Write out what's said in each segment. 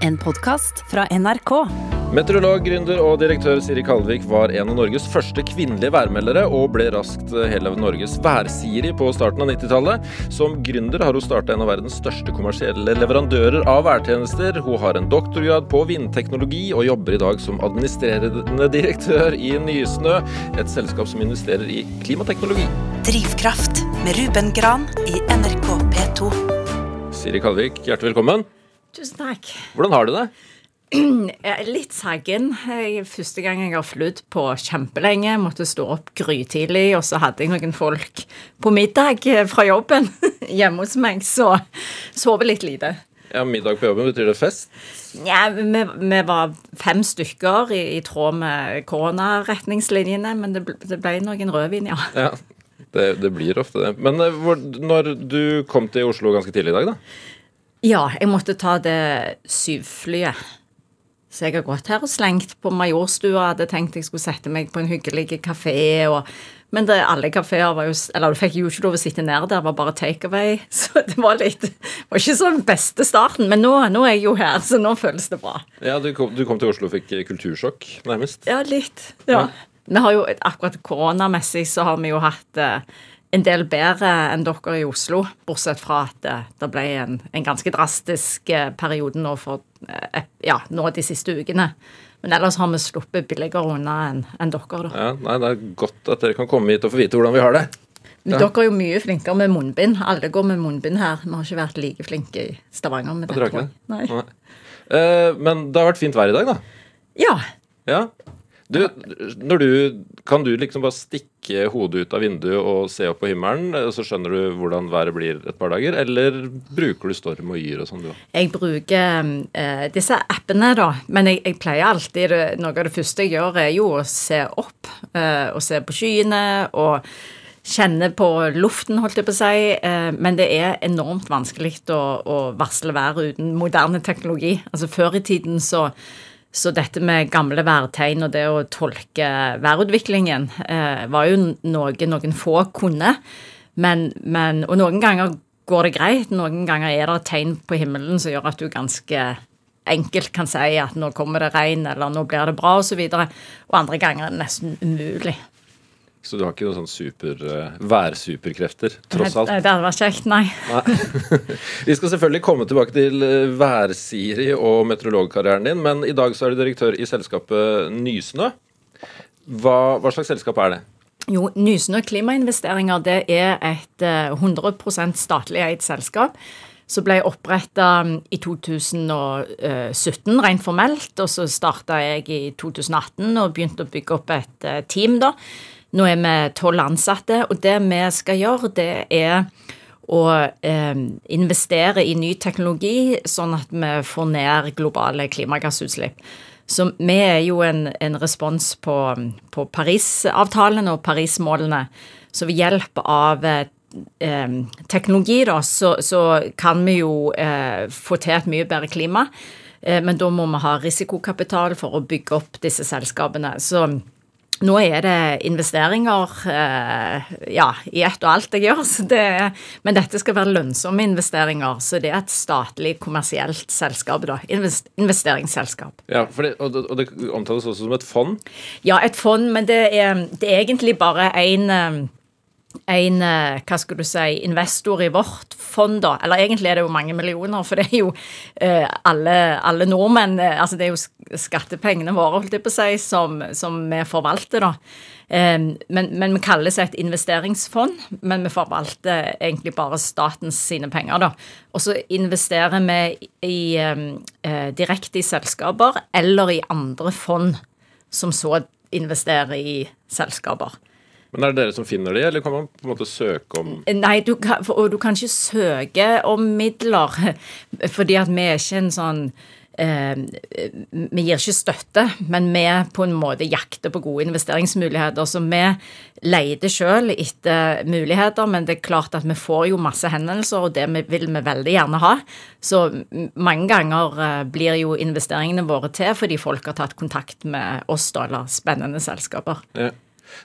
En podkast fra NRK. Meteorolog, gründer og direktør Siri Kalvik var en av Norges første kvinnelige værmeldere, og ble raskt hele Norges værsiri på starten av 90-tallet. Som gründer har hun starta en av verdens største kommersielle leverandører av værtjenester. Hun har en doktorgrad på vindteknologi, og jobber i dag som administrerende direktør i Nysnø, et selskap som investerer i klimateknologi. Drivkraft med Ruben Gran i NRK P2. Siri Kalvik, hjertelig velkommen. Tusen takk. Hvordan har du det? Litt saggen. Første gang jeg har flydd på kjempelenge. Måtte stå opp grytidlig, og så hadde jeg noen folk på middag eh, fra jobben hjemme hos meg, så sover litt lite. Ja, Middag på jobben, betyr det fest? Ja, vi, vi var fem stykker i, i tråd med koronaretningslinjene, men det, ble- det ble noen rødvin, ja. Ja, det, det blir ofte det. Men eh, når du kom til Oslo ganske tidlig i dag, da? Ja, jeg måtte ta det syvflyet. Så jeg har gått her og slengt på Majorstua. Hadde tenkt jeg skulle sette meg på en hyggelig kafé. Og, men det, alle kafeer var jo Eller du fikk jo ikke lov å sitte nede der, det var bare takeaway. Så det var litt var ikke sånn beste starten. Men nå, nå er jeg jo her, så nå føles det bra. Ja, du kom, du kom til Oslo og fikk kultursjokk, nærmest. Ja, litt. Ja. Vi har jo, akkurat koronamessig så har vi jo hatt eh, en del bedre enn dere i Oslo, bortsett fra at det, det ble en, en ganske drastisk eh, periode nå for eh, ja, nå de siste ukene. Men ellers har vi sluppet billigere unna enn en dere, da. Ja, nei, Det er godt at dere kan komme hit og få vite hvordan vi har det. Men dere er jo mye flinkere med munnbind. Alle går med munnbind her. Vi har ikke vært like flinke i Stavanger med det. Nei. Nei. Eh, men det har vært fint vær i dag, da. Ja. Ja. Du, når du, kan du liksom bare stikke hodet ut av vinduet og se opp på himmelen, så skjønner du hvordan været blir et par dager? Eller bruker du storm og yr og sånn, du òg? Jeg bruker uh, disse appene, da. Men jeg, jeg pleier alltid Noe av det første jeg gjør, er jo å se opp. uh, og se på skyene og kjenne på luften, holdt jeg på å si. Eh, men det er enormt vanskelig å, å varsle været uten moderne teknologi. Altså Før i tiden så så dette med gamle værtegn og det å tolke værutviklingen eh, var jo noe noen få kunne. Men, men, og noen ganger går det greit, noen ganger er det tegn på himmelen som gjør at du ganske enkelt kan si at nå kommer det regn, eller nå blir det bra, osv. Og, så og andre ganger er det nesten umulig. Så du har ikke noen sånn super, eh, værsuperkrefter, tross alt? Nei, Det hadde vært kjekt, nei. Vi skal selvfølgelig komme tilbake til eh, værsiri og meteorologkarrieren din, men i dag så er du direktør i selskapet Nysnø. Hva, hva slags selskap er det? Jo, Nysnø Klimainvesteringer det er et eh, 100 statlig eid selskap som ble oppretta i 2017 rent formelt. Og så starta jeg i 2018 og begynte å bygge opp et eh, team, da. Nå er vi tolv ansatte, og det vi skal gjøre, det er å eh, investere i ny teknologi, sånn at vi får ned globale klimagassutslipp. Så vi er jo en, en respons på, på Parisavtalen og Parismålene. Så ved hjelp av eh, teknologi, da, så, så kan vi jo eh, få til et mye bedre klima. Eh, men da må vi ha risikokapital for å bygge opp disse selskapene. Så nå er det investeringer eh, ja, i ett og alt jeg gjør. Så det, men dette skal være lønnsomme investeringer, så det er et statlig kommersielt selskap. da, invest, Investeringsselskap. Ja, det, og, det, og det omtales også som et fond. Ja, et fond, men det er, det er egentlig bare en en, hva skal du si, investor i vårt fond, da. Eller egentlig er det jo mange millioner, for det er jo eh, alle, alle nordmenn eh, Altså det er jo skattepengene våre, holdt jeg på å si, som, som vi forvalter, da. Men, men vi kalles et investeringsfond, men vi forvalter egentlig bare statens sine penger, da. Og så investerer vi i, eh, direkte i selskaper eller i andre fond som så investerer i selskaper. Men er det dere som finner de, eller kan man på en måte søke om Nei, du kan, og du kan ikke søke om midler, fordi at vi er ikke en sånn eh, Vi gir ikke støtte, men vi på en måte jakter på gode investeringsmuligheter. Så vi leter selv etter muligheter, men det er klart at vi får jo masse henvendelser, og det vil vi veldig gjerne ha. Så mange ganger eh, blir jo investeringene våre til fordi folk har tatt kontakt med oss, da, eller spennende selskaper. ja.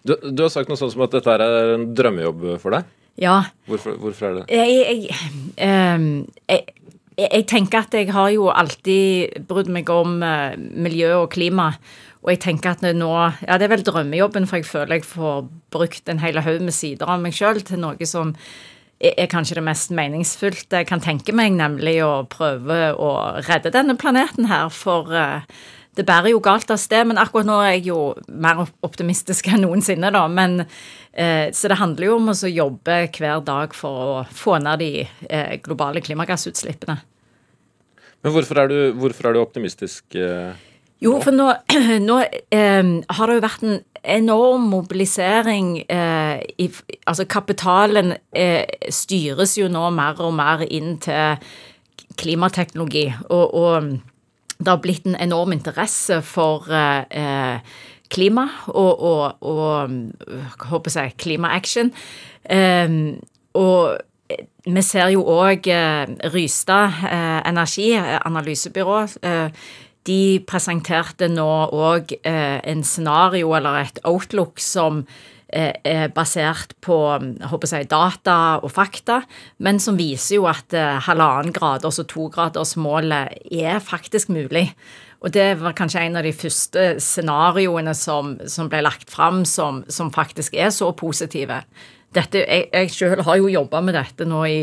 Du, du har sagt noe sånt som at dette er en drømmejobb for deg. Ja. Hvorfor, hvorfor er det det? Jeg, jeg, ehm, jeg, jeg tenker at jeg har jo alltid brydd meg om uh, miljø og klima. Og jeg tenker at nå Ja, det er vel drømmejobben, for jeg føler jeg får brukt en hel haug med sider av meg sjøl til noe som er, kanskje det mest meningsfylte jeg kan tenke meg, nemlig å prøve å redde denne planeten her. For uh, det bærer jo galt av sted, men akkurat nå er jeg jo mer optimistisk enn noensinne, da. Men, eh, så det handler jo om å jobbe hver dag for å få ned de eh, globale klimagassutslippene. Men hvorfor er du, hvorfor er du optimistisk? Eh, jo, for nå, nå eh, har det jo vært en enorm mobilisering eh, i, Altså, kapitalen eh, styres jo nå mer og mer inn til klimateknologi. og, og det har blitt en enorm interesse for eh, klima og, og, og håper jeg, klimaaction. Eh, og vi ser jo òg eh, Rystad eh, Energi, analysebyrå, eh, de presenterte nå òg eh, en scenario eller et outlook som Eh, er basert på jeg, data og fakta, men som viser jo at eh, halvannen graders og togradersmålet er faktisk mulig. Og det var kanskje en av de første scenarioene som, som ble lagt fram, som, som, faktisk er så positive. Dette, jeg, jeg selv har jo jobba med dette nå i,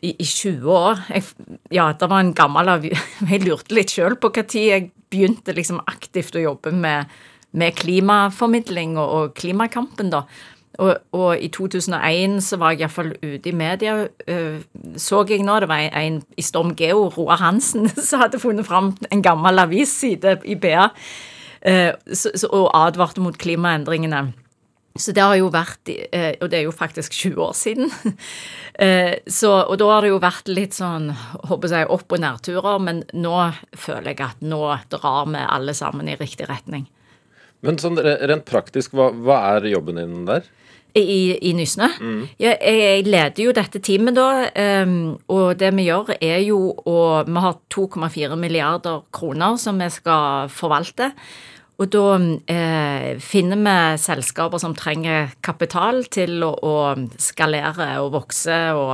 i, i 20 år. Jeg, ja, det var en gammel Jeg lurte litt sjøl på når jeg begynte liksom aktivt å jobbe med med klimaformidling og, og klimakampen, da. Og, og, i 2001 så var jeg iallfall ute i media, uh, så jeg nå. Det var en, en i Storm Geo, Roar Hansen, som hadde funnet fram en gammel avisside i BA uh, så, så, og advarte mot klimaendringene. Så det har jo vært uh, Og det er jo faktisk 20 år siden. så, og da har det jo vært litt sånn håper jeg, opp- og nedturer, men nå føler jeg at nå drar vi alle sammen i riktig retning. Men sånn rent praktisk, hva, hva er jobben din der? I, i Nysnø? Mm. Jeg, jeg, leder jo dette teamet, da. Um, og det vi gjør, er jo å Vi har 2,4 milliarder kroner som vi skal forvalte. Og da eh, finner vi selskaper som trenger kapital til å, å skalere og vokse og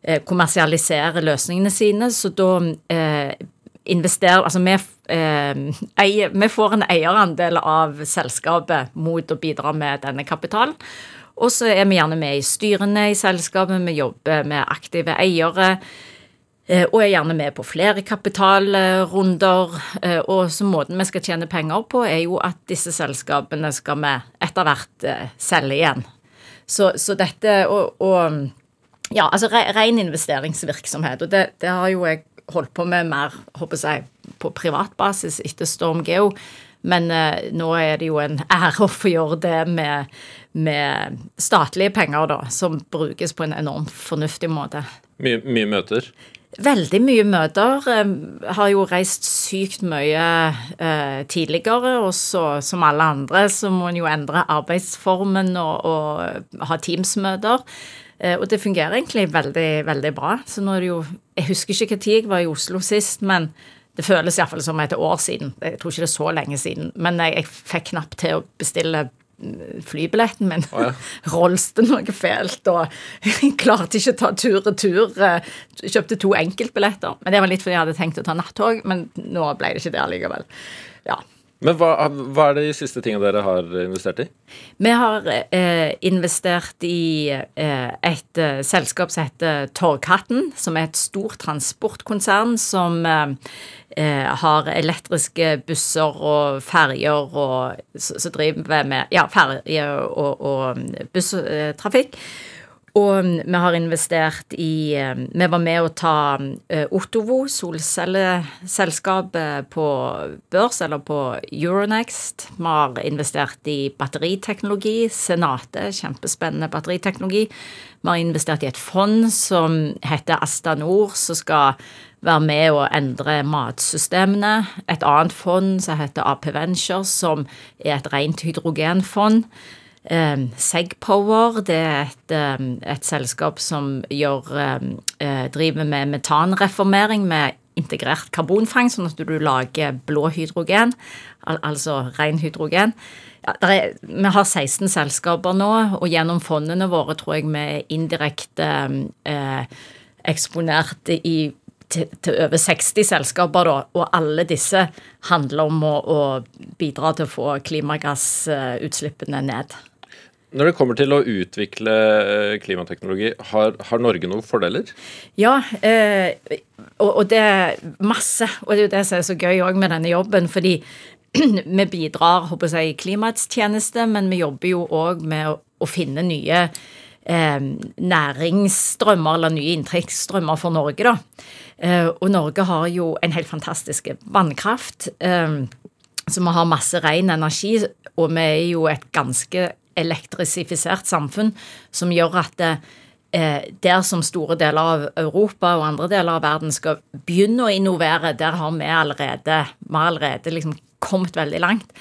eh, kommersialisere løsningene sine. Så da eh, investerer Altså vi, eh, eier, vi får en eierandel av selskapet mot å bidra med denne kapitalen. Og så er vi gjerne med i styrene i selskapet, vi jobber med aktive eiere. Eh, og er gjerne med på flere kapitalrunder. Eh, og så måten vi skal tjene penger på, er jo at disse selskapene skal vi etter hvert eh, selge igjen. Så, så dette og, og, Ja, altså ren investeringsvirksomhet. Og det, det har jo jeg holdt på med mer håper jeg, på privatbasis etter Storm Geo. Men eh, nå er det jo en ære å få gjøre det med, med, statlige penger, da, som brukes på en enormt fornuftig måte. Mye, mye møter? Veldig mye møter. Jeg har jo reist sykt mye eh, tidligere, og så som alle andre så må en jo endre arbeidsformen og, og ha Teams-møter. Eh, og det fungerer egentlig veldig, veldig bra. Så nå er det jo Jeg husker ikke når jeg var i Oslo sist, men det føles iallfall som et år siden. Jeg tror ikke det er så lenge siden. Men jeg, jeg fikk knapt til å bestille mm, flybilletten min. Oh, ja. Rolste noe fælt, og jeg klarte ikke å ta tur-retur. Eh, kjøpte to enkeltbilletter. Men det var litt fordi jeg hadde tenkt å ta nattog, men nå ble det ikke det allikevel. Ja. Men hva, hva, er de siste tingene dere har investert i? Vi har eh, investert i eh, et eh, selskap som heter Torghatten, som er et stort transportkonsern som eh, eh, har elektriske busser og ferjer og som driver med ja, ferjer og, og busstrafikk. Og vi har investert i eh, Vi var med å ta eh, Ottovo, solcelleselskapet, på børs, eller på Euronext. Vi har investert i batteriteknologi. Senate, kjempespennende batteriteknologi. Vi har investert i et fond som heter Astanor, som skal være med å endre matsystemene. Et annet fond som heter AP Ventures, som er et rent hydrogenfond. Um, Segpower det er et, um, et, selskap som gjør, um, uh, driver med metanreformering med integrert karbonfangst, sånn at du lager blå hydrogen, al altså ren hydrogen. Ja, er, vi har 16 selskaper nå, og gjennom fondene våre tror jeg vi er indirekte eh, eksponert i til, til, over 60 selskaper, da, og alle disse handler om å, å bidra til å få klimagassutslippene ned. Når det kommer til å utvikle eh, klimateknologi, har, har Norge noen fordeler? Ja, eh, og, og, det er masse. Og det er jo det som er så gøy òg med denne jobben. fordi vi bidrar håper jeg, i klimaets tjeneste, men vi jobber jo òg med å, å, finne nye eh, næringsstrømmer eller nye inntektsstrømmer for Norge. da. Eh, og Norge har jo en helt fantastisk vannkraft. Eh, så vi har masse ren energi, og vi er jo et ganske elektrisifisert samfunn som gjør at det, eh, der som store deler av Europa og andre deler av verden skal begynne å innovere, der har vi allerede, vi allerede liksom kommet veldig langt.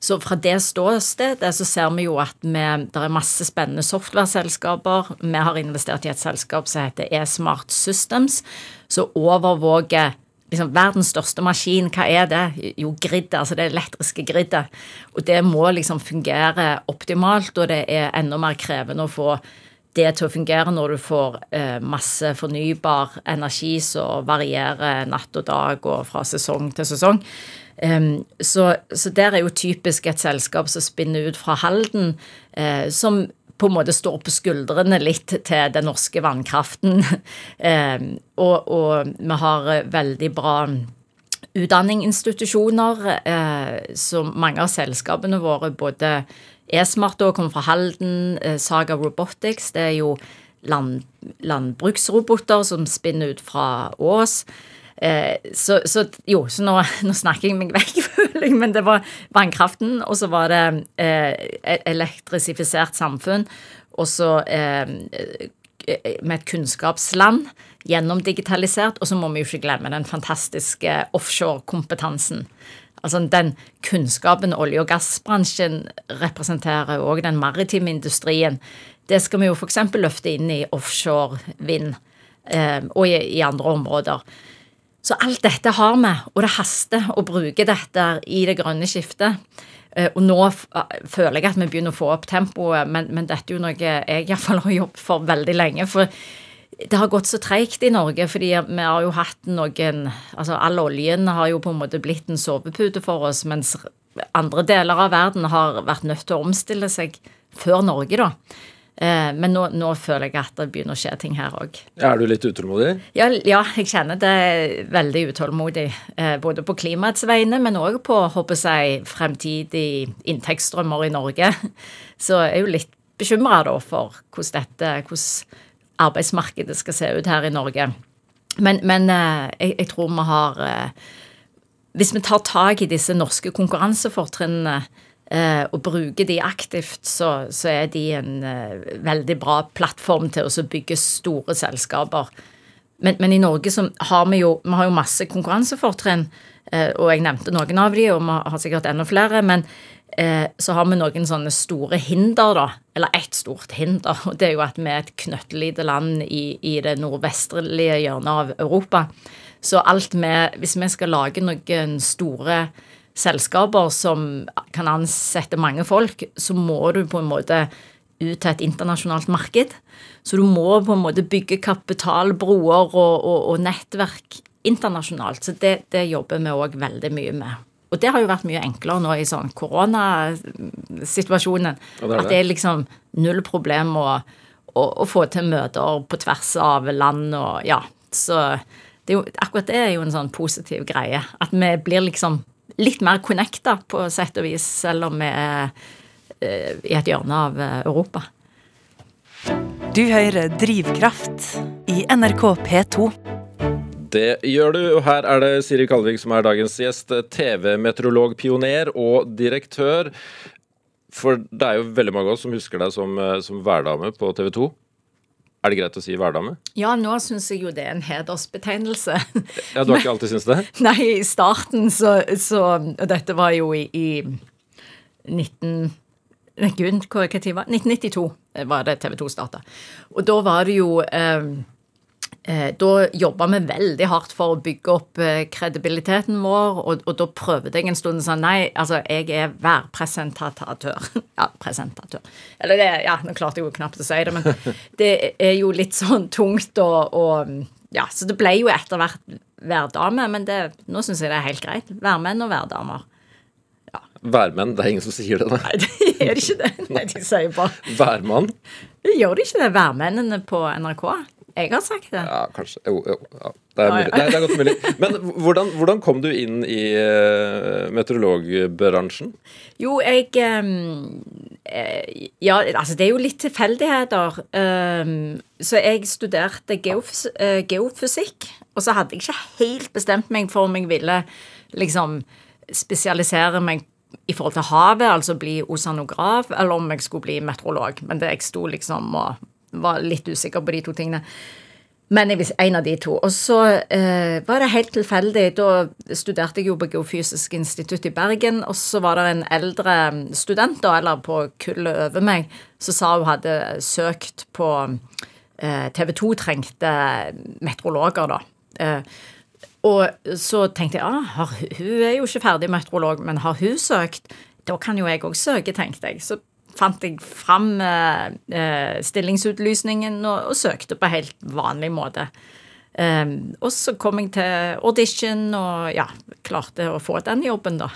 Så fra det ståstedet så ser vi jo at vi, det er masse spennende software-selskaper. Vi har investert i et selskap som heter eSmart Systems, som overvåker liksom, verdens største maskin, hva er det? Jo, griddet, altså det elektriske griddet. Og det må liksom fungere optimalt, og det er enda mer krevende å få det til å fungere når du får eh, masse fornybar energi som varierer natt og dag og fra sesong til sesong. Um, så, så, der er jo typisk et selskap som spinner ut fra Halden, eh, som på en måte står på skuldrene litt til den norske vannkraften. eh, og, og, vi har veldig bra utdanningsinstitusjoner. Eh, så mange av selskapene våre, både eSmart og kommer fra Halden, eh, Saga Robotics, det er jo land, landbruksroboter som spinner ut fra Ås. Eh, så, så, jo, så nå, nå, snakker jeg meg vekk, føler jeg, men det var vannkraften, og så var det eh, e-, elektrisifisert samfunn, og så eh, med et kunnskapsland gjennomdigitalisert, og så må vi jo ikke glemme den fantastiske offshorekompetansen. Altså den kunnskapen olje- og gassbransjen representerer, og den maritime industrien, det skal vi jo f.eks. løfte inn i offshore vind eh, og i, i andre områder. Så alt dette har vi, og det haster å bruke dette i det grønne skiftet. Eh, og nå føler jeg at vi begynner å få opp tempoet, men, men dette er jo noe jeg iallfall har jobbet for veldig lenge. For det har gått så treigt i Norge, fordi vi har jo hatt noen Altså all oljen har jo på en måte blitt en sovepute for oss, mens andre deler av verden har vært nødt til å omstille seg før Norge, da. Eh, men nå, nå, føler jeg at det begynner å skje ting her òg. Er du litt utålmodig? Ja, ja, jeg kjenner det veldig utålmodig. Eh, både på klimaets vegne, men òg på håper jeg, fremtidige inntektsstrømmer i Norge. Så jeg er jo litt bekymra for hvordan dette, hvordan arbeidsmarkedet skal se ut her i Norge. Men, men eh, jeg, jeg, tror vi har Hvis vi tar tak i disse norske konkurransefortrinnene og bruker de aktivt, så, så er de en eh, veldig bra plattform til å bygge store selskaper. Men, men, i Norge har vi jo, vi har jo masse konkurransefortrinn, eh, og jeg nevnte noen av de, og vi har sikkert enda flere. men eh, så har vi noen sånne store hinder, da. Eller ett stort hinder. Og det er jo at vi er et knøttlite land i, i det nordvestlige hjørnet av Europa. Så alt med Hvis vi skal lage noen store selskaper som kan ansette mange folk, så må du på en måte ut til et internasjonalt marked. Så du må på en måte bygge kapitalbroer og, og, og nettverk internasjonalt. Så det, det jobber vi òg veldig mye med. Og det har jo vært mye enklere nå i sånn koronasituasjonen. Det. At det er liksom null problem å, å, å, få til møter på tvers av land og ja. Så det jo, akkurat det er jo en sånn positiv greie. At vi blir liksom litt mer connecta på sett og vis, selv om vi er eh, i et hjørne av eh, Europa. Du hører Drivkraft i NRK P2. Det gjør du, og her er det Siri Kalvik som er dagens gjest. TV-meteorolog, pioner og direktør. For det er jo veldig mange av oss som husker deg som, eh, som værdame på TV 2. Er det greit å si hverdame? Ja, nå syns jeg jo det er en hedersbetegnelse. Ja, Du har ikke alltid syntes det? Nei, i starten så, så Og dette var jo i, i 19... Gud, hva tid var 1992 var det TV 2 starta. Og da var det jo Eh, da jobba vi veldig hardt for å bygge opp eh, kredibiliteten vår, og, og, da prøvde jeg en stund sånn Nei, altså, jeg er værpresentatør. ja, presentatør. Eller det Ja, nå klarte jeg jo knapt å si det, men det er jo litt sånn tungt og, og ja, så det ble jo etter hvert værdame, men det, nå syns jeg det er helt greit. Værmenn og værdamer. Værmenn, det er ingen som sier det, nei. Nei, det er ikke det. Nei, de sier bare Værmann? Gjør de ikke det, værmennene på NRK? Jeg har sagt det. Ja, kanskje. Jo, jo. Ja. Det, er mulig. Det, er, det er godt mulig. Men hvordan, hvordan kom du inn i uh, meteorologbransjen? Jo, jeg eh, Ja, altså det er jo litt tilfeldigheter. Um, så jeg studerte geofys eh, geofysikk, og så hadde jeg ikke helt bestemt meg for om jeg ville liksom spesialisere meg i forhold til havet, altså bli osanograf, eller om jeg skulle bli meteorolog. Men det jeg sto liksom og var litt usikker på de to tingene. Men jeg visste en av de to. Og så eh, var det helt tilfeldig. Da studerte jeg jo på Geofysisk institutt i Bergen, og så var det en eldre student, da, eller på kullet over meg, som sa hun hadde søkt på eh, TV 2 trengte meteorologer, da. Eh, og så tenkte jeg ah, hun hun er jo ikke ferdig meteorolog, men har hun søkt? Da kan jo jeg òg søke, tenkte jeg. Så fant jeg fram eh, eh, stillingsutlysningen og, og søkte på helt vanlig måte. Um, og så kom jeg til audition og ja, klarte å få den jobben, da.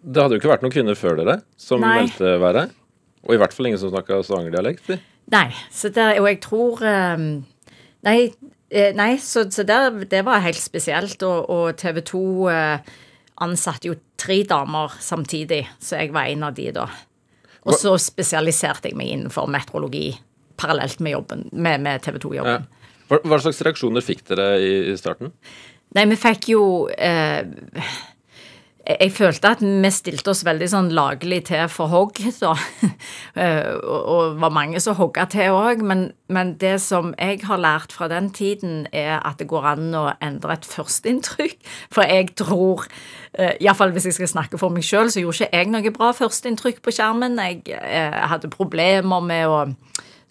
Det hadde jo ikke vært noen kvinner før dere som Nei. meldte været. Og i hvert fall ingen som snakka stavangerdialekt. Nei, så det, og jeg tror um, Nei, eh, nei så, så det, det var helt spesielt. Og, og TV 2 uh, ansatte jo tre damer samtidig, så jeg var en av de da. Og så spesialiserte jeg meg innenfor meteorologi parallelt med jobben, med, med TV Ja. 2-jobben. Hva, hva slags reaksjoner fikk dere i, i starten? Nei, vi fikk jo eh, jeg, følte at vi stilte oss veldig sånn laglig til for hogg, da. Eh, og, og var mange som hogga til òg. Men, men det som jeg har lært fra den tiden, er at det går an å endre et førsteinntrykk. For jeg tror, eh, iallfall hvis jeg skal snakke for meg sjøl, så gjorde ikke jeg noe bra førsteinntrykk på skjermen. Jeg jeg hadde problemer med å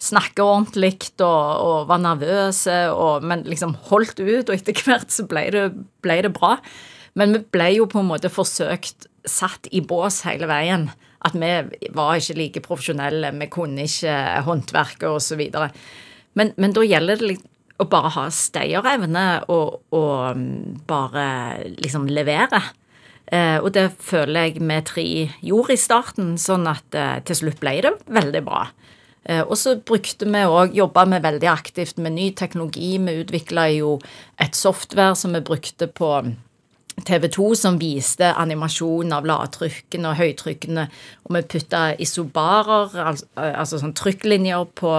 snakke ordentlig og, og var nervøse, og, men liksom holdt ut, og etter hvert så ble det, ble det bra. Men vi ble jo på en måte forsøkt satt i bås hele veien. At vi var ikke like profesjonelle, vi kunne ikke håndverket osv. Men, men da gjelder det å bare ha stayerevne og, og mm, bare liksom levere. Eh, og det føler jeg vi tre gjorde i starten, sånn at eh, til slutt ble det veldig bra. Eh, og så brukte vi òg Jobba vi veldig aktivt med ny teknologi. Vi utvikla jo et software som vi brukte på TV 2 som viste animasjon av lavtrykkene og høytrykkene, og vi putta isobarer, altså, altså sånn trykklinjer, på,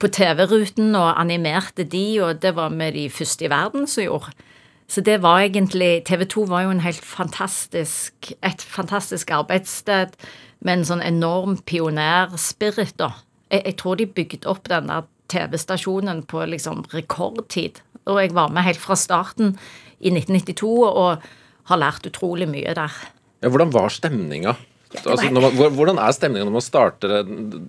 på TV-ruten og animerte de, og det var vi de første i verden som gjorde. Så det var egentlig TV 2 var jo en helt fantastisk Et fantastisk arbeidssted med en sånn enorm pionerspirit, da. Jeg, jeg tror de bygde opp den der TV-stasjonen på liksom rekordtid. Og jeg var med helt fra starten i 1992 og har lært utrolig mye der. Ja, hvordan var stemninga? Altså, man, hvordan er stemninga når man starter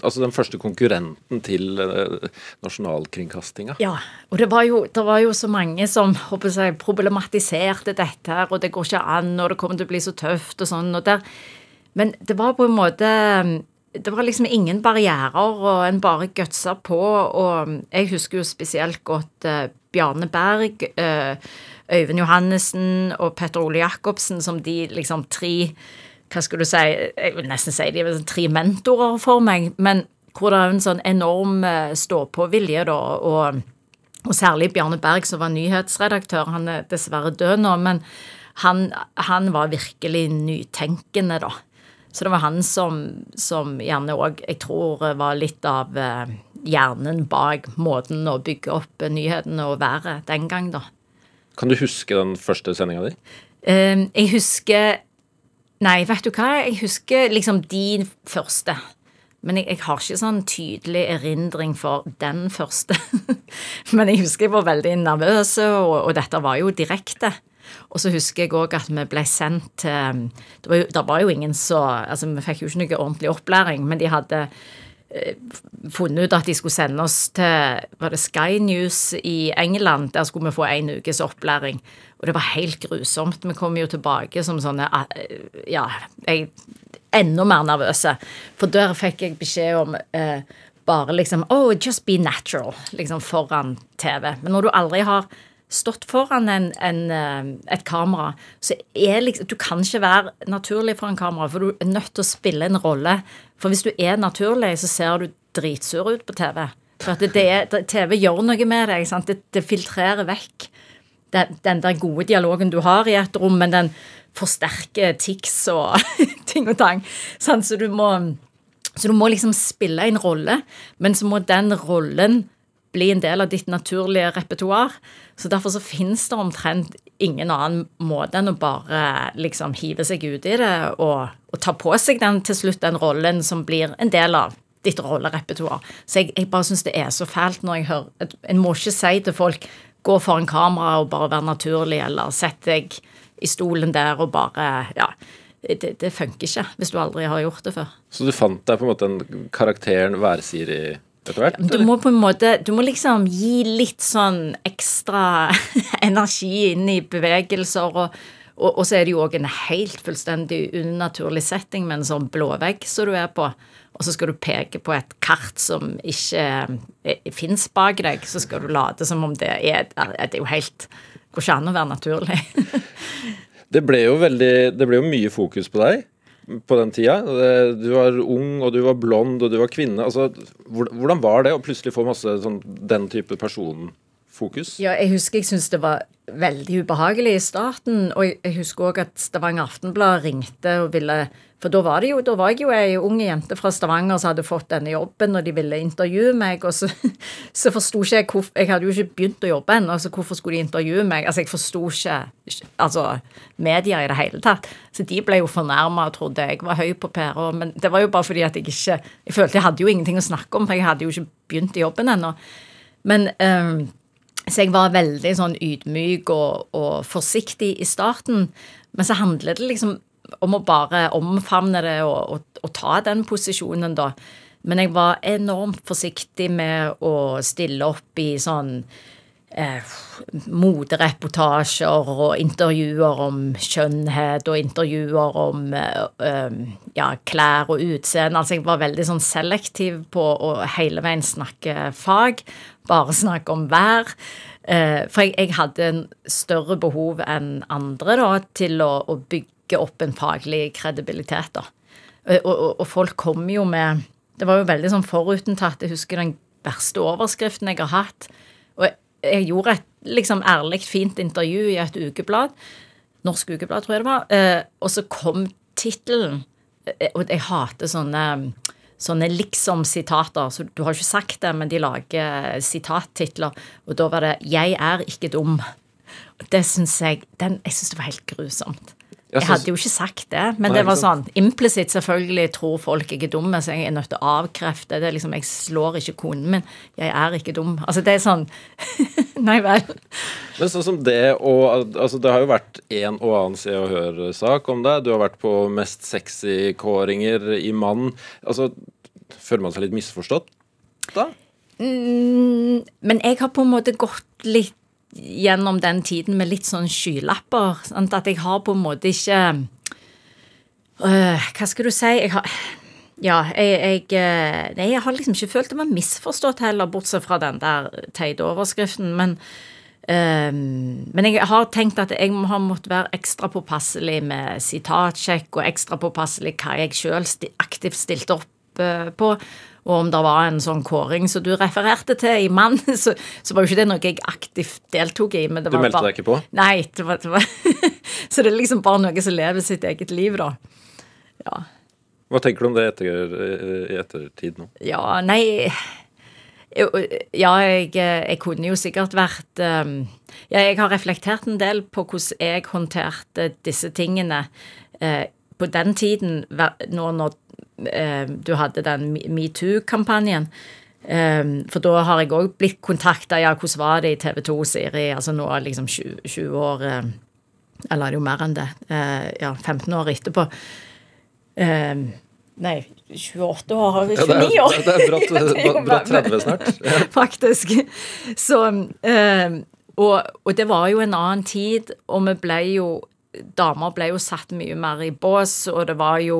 altså den første konkurrenten til eh, nasjonalkringkastinga? Ja, og det var jo, det var jo så mange som jeg, problematiserte dette her, og det går ikke an, og det kommer til å bli så tøft og sånn. Og der. Men det var på en måte Det var liksom ingen barrierer, og en bare gutsa på. Og jeg husker jo spesielt godt eh, Bjarne Berg, eh, Øyvind Johannessen og Petter Ole Jacobsen som de liksom tre hva skulle du si, jeg vil nesten si de er tre mentorer for meg, men hvor det er en sånn enorm eh, stå-på-vilje, da, og, og særlig Bjarne Berg, som var nyhetsredaktør, han er dessverre død nå, men han, han var virkelig nytenkende, da. Så det var han som, som gjerne òg, jeg tror, var litt av eh, hjernen bak måten å bygge opp eh, nyhetene og været den gang, da. Kan du huske den første sendinga di? Um, jeg husker Nei, vet du hva? Jeg husker liksom de første. Men jeg, jeg har ikke sånn tydelig erindring for den første. Men jeg husker jeg var veldig nervøs, og, og dette var jo direkte. Og så husker jeg òg at vi ble sendt til det det var jo ingen så Altså, vi fikk jo ikke noe ordentlig opplæring, men de hadde funnet ut at de skulle sende oss til var det Sky News i England. Der skulle vi få en ukes opplæring. Og det var helt grusomt. Vi kom jo tilbake som sånne eh, Ja, jeg enda mer nervøse. For der fikk jeg beskjed om eh, bare liksom Oh, just be natural, liksom foran TV. Men når du aldri har stått foran en, en, eh, et kamera, så er liksom Du kan ikke være naturlig foran kamera, for du er nødt til å spille en rolle. For hvis du er naturlig, så ser du dritsur ut på TV. For det, det, TV gjør noe med deg. Det, det filtrerer vekk den, den, der gode dialogen du har i et rom, men den forsterker tics og ting og tang. Så du må så du må liksom spille en rolle, men så må den rollen bli en del av ditt naturlige repertoar. Så derfor så finnes det omtrent ingen annen måte enn å bare liksom hive seg ut i det og, og ta på seg den til slutt, den rollen som blir en del av ditt rollerepertoar. Så jeg, jeg bare syns det er så fælt når jeg hører En må ikke si til folk gå foran kamera og bare være naturlig, eller sett deg i stolen der og bare Ja. Det, det funker ikke hvis du aldri har gjort det før. Så du fant deg på en måte en karakteren Værsiri etter hvert? Du må på en måte Du må liksom gi litt sånn ekstra energi inn i bevegelser. og og, og så er det jo òg en helt fullstendig unaturlig setting med en sånn blåvegg som du er på. Og så skal du peke på et kart som ikke eh, fins bak deg. Så skal du late som om det er Det er jo helt Går ikke an å være naturlig. det ble jo veldig Det ble jo mye fokus på deg på den tida. Du var ung, og du var blond, og du var kvinne. Altså, hvordan var det å plutselig få masse sånn, den type personfokus? Ja, jeg husker jeg syntes det var veldig ubehagelig i starten. Og jeg husker òg at Stavanger Aftenblad ringte og ville For da var, det jo, da var jeg jo ei ung jente fra Stavanger som hadde fått denne jobben, og de ville intervjue meg. Og så, så forsto ikke jeg hvorfor Jeg hadde jo ikke begynt å jobbe ennå, så hvorfor skulle de intervjue meg? Altså, jeg forsto ikke altså, medier i det hele tatt. Så de ble jo fornærma og trodde jeg var høy på pæra. Men det var jo bare fordi at jeg ikke Jeg følte jeg hadde jo ingenting å snakke om, for jeg hadde jo ikke begynt i jobben ennå. Men um, så jeg var veldig sånn ydmyk og, og, forsiktig i starten. Men så handler det liksom om å bare omfavne det og, og, og, ta den posisjonen, da. Men jeg var enormt forsiktig med å stille opp i sånn eh, modereportasjer og intervjuer om skjønnhet og intervjuer om eh, ja, klær og utseende. Altså jeg var veldig sånn selektiv på å hele veien snakke fag bare snakke om vær. Eh, for jeg, jeg, hadde en større behov enn andre da, til å, å bygge opp en faglig kredibilitet. da. Og, og, og, folk kom jo med Det var jo veldig sånn forutentatt. Jeg husker den verste overskriften jeg har hatt. Og jeg, gjorde et liksom ærlig, fint intervju i et ukeblad. Norsk Ukeblad, tror jeg det var. Eh, og så kom tittelen. Eh, og jeg hater sånne sånne liksom-sitater. Så du har ikke sagt det, men de lager sitattitler. Og da var det 'Jeg er ikke dum'. Det syns jeg den, Jeg syns det var helt grusomt. Jeg hadde jo ikke sagt det, men Nei, det var sånn implisitt selvfølgelig tror folk jeg er dumme, så jeg er nødt til å avkrefte. Det er liksom, Jeg slår ikke konen min. Jeg er ikke dum. Altså, det er sånn Nei vel. Men sånn som det og Altså, det har jo vært en og annen Se og Hør-sak om deg. Du har vært på Mest sexy-kåringer i Mann. Altså, føler man seg litt misforstått da? Mm, men jeg har på en måte gått litt gjennom den tiden med litt sånn skylapper. Sant? At jeg har på en måte ikke øh, Hva skal du si? Jeg har ja, jeg, jeg, øh, nei, jeg har liksom ikke følt det var misforstått heller, bortsett fra den der teite overskriften. Men, øh, men jeg har tenkt at jeg har måttet være ekstra påpasselig med sitatsjekk og ekstra påpasselig hva jeg sjøl aktivt stilte opp øh, på. Og om det var en sånn kåring som du refererte til i Mann, så, så, var jo ikke det noe jeg aktivt deltok i. Men det var du meldte bare, deg ikke på? Nei. Det var, det var så det er liksom bare noe som lever sitt eget liv, da. Ja. Hva tenker du om det etter, i ettertid nå? Ja, nei ja, jeg, jeg, kunne jo sikkert vært um, ja, Jeg har reflektert en del på hvordan jeg håndterte disse tingene uh, på den tiden, nå når Eh, du hadde den metoo-kampanjen. Um, for da har jeg òg blitt kontakta. Ja, hvordan var det i TV 2, Siri? Altså nå liksom 20, 20 år uh, Eller det er jo mer enn det. Ja, 15 år etterpå. Nei, 28 år, 29 ja, år! Det er, det er brått 30 snart. Faktisk. Så og, og, det var jo en annen tid, og vi ble jo Damer ble jo satt mye mer i bås, og det var jo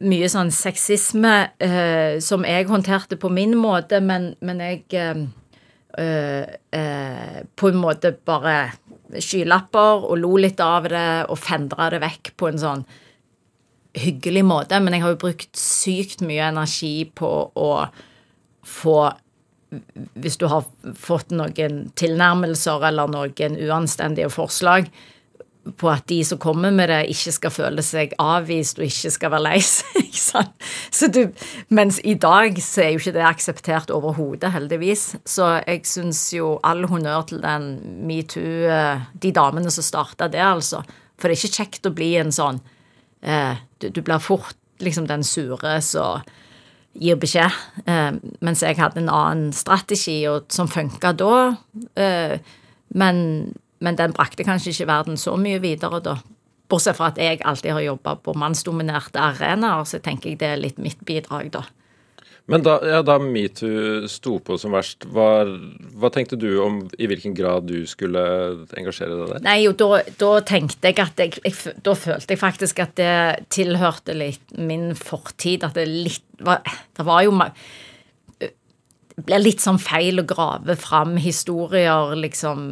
mye sånn sexisme eh, som jeg håndterte på min måte, men, men jeg eh, eh, eh på en måte bare skylapper og lo litt av det og fendra det vekk på en sånn hyggelig måte. Men jeg har jo brukt sykt mye energi på å få Hvis du har fått noen tilnærmelser eller noen uanstendige forslag, på at de som kommer med det, ikke skal føle seg avvist og ikke skal være lei seg. mens i dag så er jo ikke det akseptert overhodet, heldigvis. Så jeg syns jo all honnør til den metoo, eh, de damene som starta det, altså. For det er ikke kjekt å bli en sånn eh, du, du, blir fort liksom den sure som gir beskjed. Eh, mens jeg hadde en annen strategi og, som funka da. Eh, men men den brakte kanskje ikke verden så mye videre, da. Bortsett fra at jeg alltid har jobba på mannsdominerte arenaer, så tenker jeg det er litt mitt bidrag, da. Men da, ja, da metoo sto på som verst, var, hva tenkte du om i hvilken grad du skulle engasjere deg der? Nei, jo, da, da tenkte jeg at jeg, jeg, Da følte jeg faktisk at det tilhørte litt min fortid. At det litt var Det var jo det blir litt sånn feil å grave fram historier liksom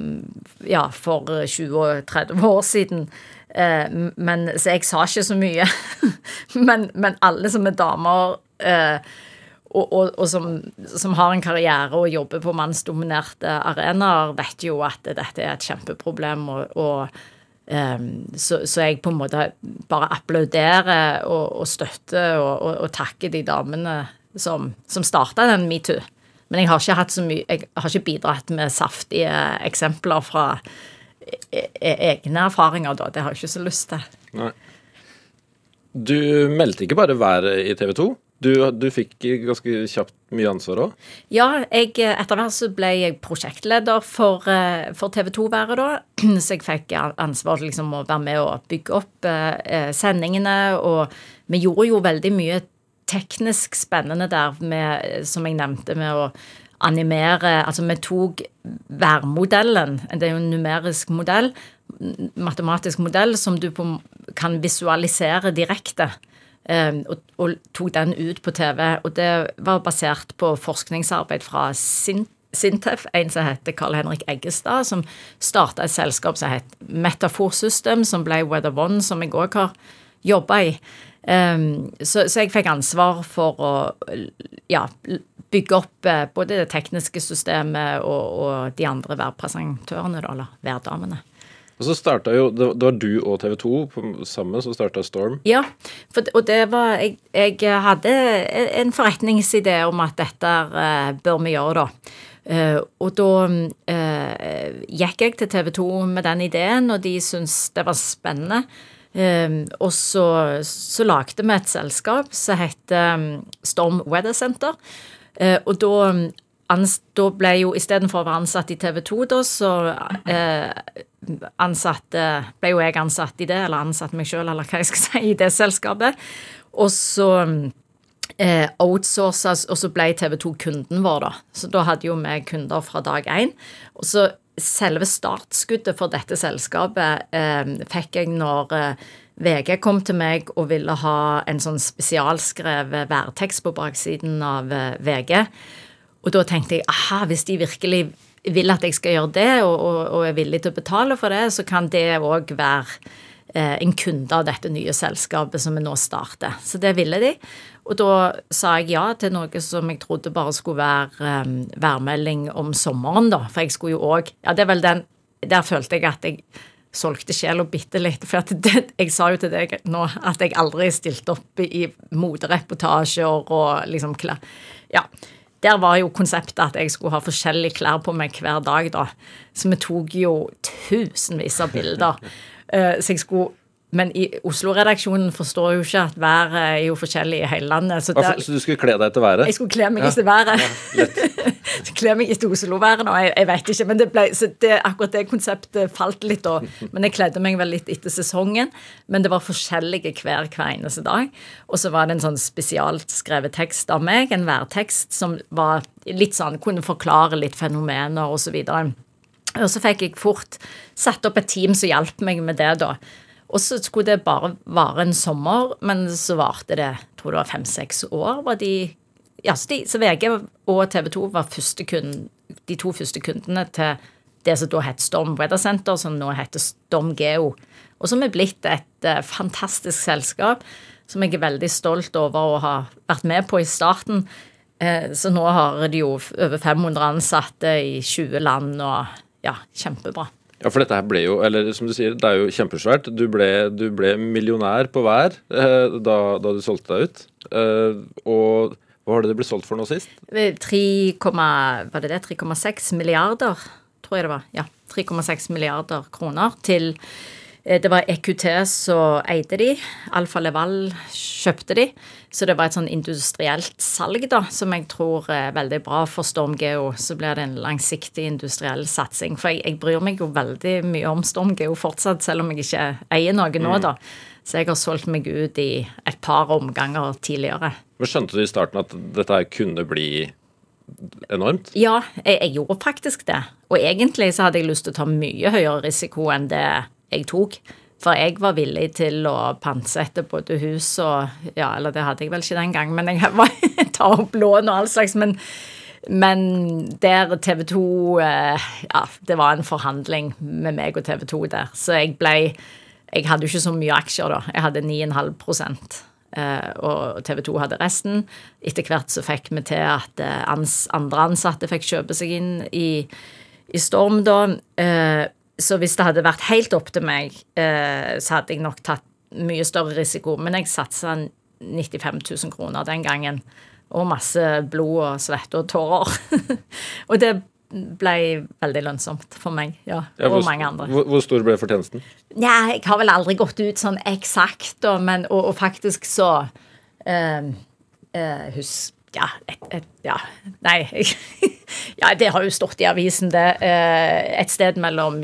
ja, for 20-30 år siden. Eh, men, så jeg sa ikke så mye. men, men, alle som er damer eh, og, og, og som, som, har en karriere og jobber på mannsdominerte arenaer, vet jo at dette er et kjempeproblem. og, og Um, så, så, jeg på en måte bare applauderer og, og støtter og, og, og, takker de damene som, som starta den metoo. Men jeg har ikke hatt så mye Jeg har ikke bidratt med saftige eksempler fra e, e, egne erfaringer, da. Det har jeg ikke så lyst til. Nei. Du meldte ikke bare været i TV 2. Du, du, fikk ganske kjapt mye ansvar òg? Ja, jeg, etter hvert så ble jeg prosjektleder for, eh, for TV 2-været da. Så jeg fikk ansvar liksom å være med og bygge opp eh, sendingene. Og vi gjorde jo veldig mye teknisk spennende der med, som jeg nevnte, med å animere Altså, vi tok værmodellen, det er jo en numerisk modell, matematisk modell, som du på, kan visualisere direkte. Um, og, og, tok den ut på TV. Og det var basert på forskningsarbeid fra Sintef, en som heter Carl Henrik Eggestad, som starta et selskap som het Metafor System, som ble Weather One, som jeg òg har jobba i. Um, så, så, jeg fikk ansvar for å ja, bygge opp eh, både det tekniske systemet og, og de andre værpresentørene, eller værdamene. Og så starta jo, Det var du og TV 2 sammen som starta Storm? Ja, for, og det var jeg, jeg, hadde en forretningsidé om at dette uh, bør vi gjøre, da. Uh, og da uh, gikk jeg til TV 2 med den ideen, og de syntes det var spennende. Um, og så, så lagde vi et selskap som heter um, Storm Weather Center. Uh, og da, ans, da ble jo istedenfor å være ansatt i TV 2, da, så uh, ansatte, ble jo jeg ansatt i det, eller ansatt meg sjøl, eller hva jeg skal si, i det selskapet. Og så eh, outsources, og så ble TV 2 kunden vår, da. Så da hadde jo vi kunder fra dag én. Og så selve startskuddet for dette selskapet eh, fikk jeg når eh, VG kom til meg og ville ha en sånn spesialskrevet værtekst på baksiden av eh, VG. Og da tenkte jeg aha, hvis de virkelig vil at jeg skal gjøre det, og, og, og er villig til å betale for det, så kan det òg være eh, en kunde av dette nye selskapet som vi nå starter. Så det ville de. Og da sa jeg ja til noe som jeg trodde bare skulle være um, værmelding om sommeren, da. For jeg skulle jo òg Ja, det er vel den Der følte jeg at jeg solgte sjela bitte litt. For det, jeg sa jo til deg nå at jeg aldri stilte opp i modereportasjer og liksom klær. Ja. Der var jo konseptet at jeg skulle ha forskjellige klær på meg hver dag, da. Så vi tok jo tusenvis av bilder. Uh, så jeg skulle men i Oslo-redaksjonen forstår jo ikke at været er jo forskjellig i hele landet. Så, der, så, du skulle kle deg etter været? Jeg skulle kle meg etter været. Ja, kle meg etter Oslo-været nå, jeg, jeg, vet ikke. Men det ble, så det, akkurat det konseptet falt litt da. Men jeg kledde meg vel litt etter sesongen. Men det var forskjellige hver hver eneste dag. Og så var det en sånn spesialt skrevet tekst av meg, en værtekst som var litt sånn, kunne forklare litt fenomener osv. Og, så og så fikk jeg fort satt opp et team som hjalp meg med det, da. Og så skulle det bare vare en sommer, men så varte det tror det var fem-seks år. var de ja, så, de, så VG og TV 2 var kunden, de to første kundene til det som da het Storm Weather Center, som nå heter Storm Geo. Og som er blitt et uh, fantastisk selskap som jeg er veldig stolt over å ha vært med på i starten. Uh, så nå har de jo over 500 ansatte i 20 land, og ja, kjempebra. Ja, for dette her ble jo, eller som du sier, det er jo kjempesvært. Du ble, du ble millionær på hver eh, da, da, du solgte deg ut. og hva var det det ble solgt for nå sist? 3,6 milliarder, tror jeg det var. Ja, 3,6 milliarder kroner til eh, det var EQT som eide de. Alfa Leval kjøpte de. Så det var et sånn industrielt salg, da, som jeg tror er veldig bra for Storm Geo. Så blir det en langsiktig industriell satsing. For jeg, jeg bryr meg jo veldig mye om Storm Geo fortsatt, selv om jeg ikke eier noe nå, mm. da. Så jeg har solgt meg ut i et par omganger tidligere. Men Skjønte du i starten at dette kunne bli enormt? Ja, jeg, jeg, gjorde faktisk det. Og egentlig så hadde jeg lyst til å ta mye høyere risiko enn det jeg tok. For jeg var villig til å pantsette både hus og Ja, eller det hadde jeg vel ikke den gang, men jeg var ta opp lån og all slags. Men, men der TV 2 eh, Ja, det var en forhandling med meg og TV 2 der. Så jeg ble jeg hadde jo ikke så mye aksjer da. Jeg hadde 9,5 eh, og TV 2 hadde resten. Etter hvert så fikk vi til at eh, andre ansatte fikk kjøpe seg inn i, i Storm, da. Eh, så hvis det hadde vært helt opp til meg, så hadde jeg nok tatt mye større risiko. Men jeg satsa 95 000 kroner den gangen. Og masse blod og svette og tårer. og det ble veldig lønnsomt for meg ja, ja hvor, og mange andre. Hvor, hvor, stor ble fortjenesten? Ja, jeg har vel aldri gått ut sånn eksakt, men og, og faktisk så eh, eh, Husk ja, et, et, ja, Nei. ja, det har jo stått i avisen, det. Uh, et sted mellom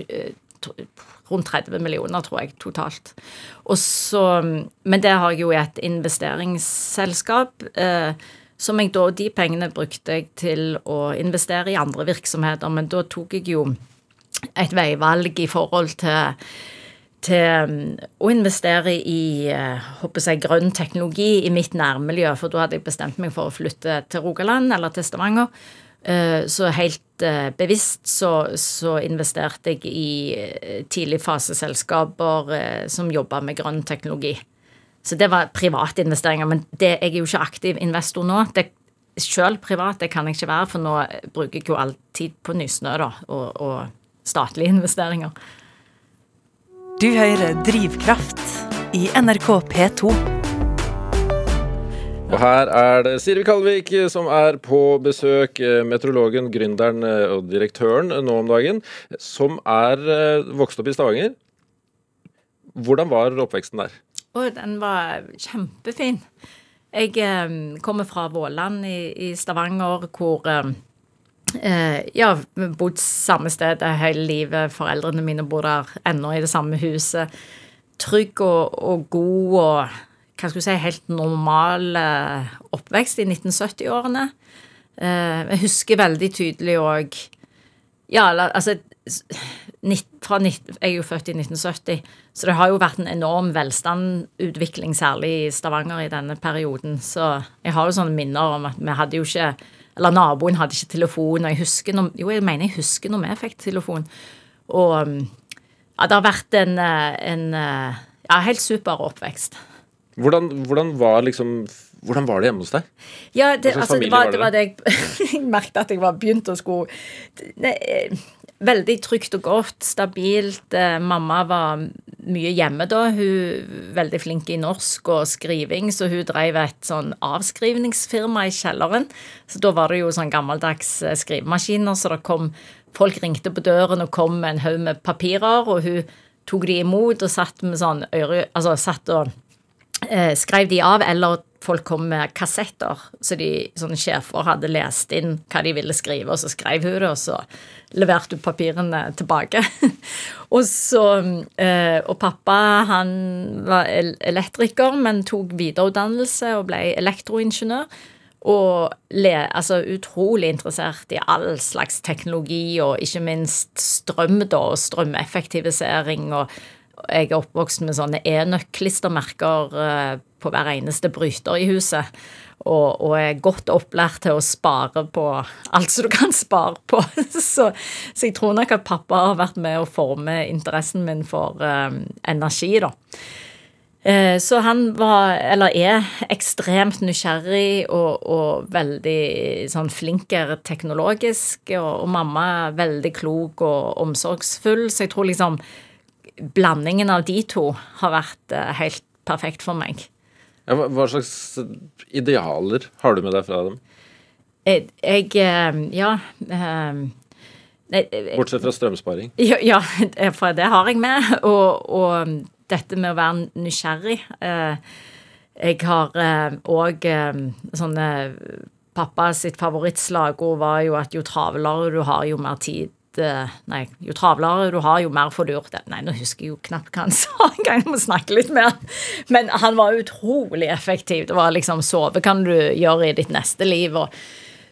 rundt 30 millioner, tror jeg, totalt. Så, men det har jeg jo i et investeringsselskap. Uh, som jeg da, De pengene brukte jeg til å investere i andre virksomheter, men da tok jeg jo et veivalg i forhold til, til um, å investere i håper eh, jeg, grønn teknologi i mitt nærmiljø. For da hadde jeg bestemt meg for å flytte til Rogaland eller til Stavanger. Eh, så helt eh, bevisst så, så investerte jeg i tidligfaseselskaper som jobba med grønn teknologi. Så det var private investeringer. Men det, jeg er jo ikke aktiv investor nå. Det selv privat det kan jeg ikke være, for nå bruker jeg jo all tid på Nysnø da, og, og statlige investeringer. Du hører Drivkraft i NRK P2. Og her er det Siri Kalvik som er på besøk, eh, meteorologen, gründeren eh, og direktøren nå om dagen, som er eh, vokst opp i Stavanger. Hvordan var oppveksten der? Oh, den var kjempefin. Jeg eh, kommer fra Våland i, i Stavanger, hvor eh, eh ja, bodd samme sted hele livet. Foreldrene mine bor der ennå i det samme huset. Trygg og, og god og hva skal si, helt normal eh, oppvekst i 1970-årene. Eh, jeg husker veldig tydelig òg Ja, altså fra, Jeg er jo født i 1970, så det har jo vært en enorm velstandutvikling, særlig i Stavanger i denne perioden. Så jeg har jo sånne minner om at vi hadde jo ikke Eller naboen hadde ikke telefon. Og jeg husker noe, jo, jeg mener jeg husker når vi fikk telefon. Og ja, det har vært en, en ja, helt super oppvekst. Hvordan, hvordan, var liksom hvordan var det hjemme hos deg? Ja, det, altså, det, var, det, var, det jeg, jeg merket at jeg var begynt å skulle det, veldig trygt og godt, stabilt. Eh, mamma var mye hjemme da. Hun var veldig flink i norsk og skriving, så hun drev et sånn avskrivningsfirma i kjelleren. Så da var det jo sånn gammeldags eh, skrivemaskiner, så det kom Folk ringte på døren og kom med en haug med papirer, og hun tok de imot og satt med sånn øre... Altså satt og eh, skrev de av, eller folk kom med kassetter. Så de sånne sjefer hadde lest inn hva de ville skrive, og så skrev hun det, og så leverte hun papirene tilbake. og så eh, Og pappa, han var elektriker, men tok videreutdannelse og ble elektroingeniør. Og le, altså utrolig interessert i all slags teknologi, og ikke minst strøm, da, og strømeffektivisering. og jeg er oppvokst med sånne enøk-klistremerker eh, på hver eneste bryter i huset. Og, og, er godt opplært til å spare på alt som du kan spare på. Så, så, jeg tror nok at pappa har vært med å forme interessen min for eh, energi, da. Eh, så han var, eller er, ekstremt nysgjerrig og, og veldig sånn flinkere teknologisk. Og, og, mamma er veldig klok og omsorgsfull, så jeg tror liksom blandingen av de to har vært eh, helt perfekt for meg. Ja, hva slags idealer har du med deg fra dem? Jeg, jeg eh, Ja. Um, Bortsett fra strømsparing? Ja, ja, for det har jeg med. Og, og dette med å være nysgjerrig. Jeg har òg sånne Pappa sitt favorittslagord var jo at jo travlere du har, jo mer tid Eh, nei, jo travlere du har, jo mer får du gjort. Nei, nå husker jeg jo knapt hva han sa engang. Jeg må snakke litt mer. Men han var utrolig effektiv. Det var liksom Sove kan du gjøre i ditt neste liv. Og,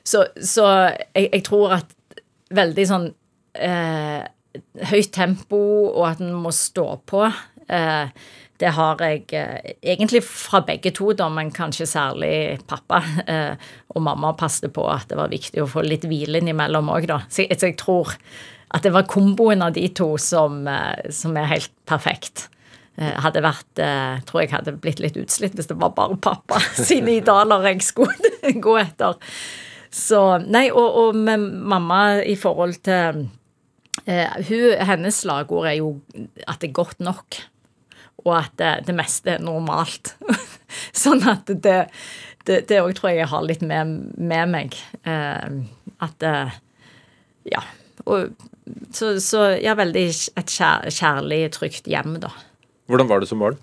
så, så jeg, jeg, tror at veldig sånn eh, høyt tempo, og at en må stå på. Eh, det har jeg eh, egentlig fra begge to, da, men kanskje særlig pappa eh, og mamma passet på at det var viktig å få litt hvile innimellom òg, da. Så, så, jeg tror at det var komboen av de to som, eh, som er helt perfekt. Eh, hadde vært eh, Tror jeg hadde blitt litt utslitt hvis det var bare pappa sine idaler jeg skulle gå etter. Så Nei, og, og med mamma i forhold til hun, Hennes slagord er jo at det er godt nok og at det, det meste er normalt. sånn at det det òg tror jeg jeg har litt med, med meg. Eh, at eh, Ja. Og, så, så ja, veldig et kjær, kjærlig, trygt hjem, da. Hvordan var det som barn?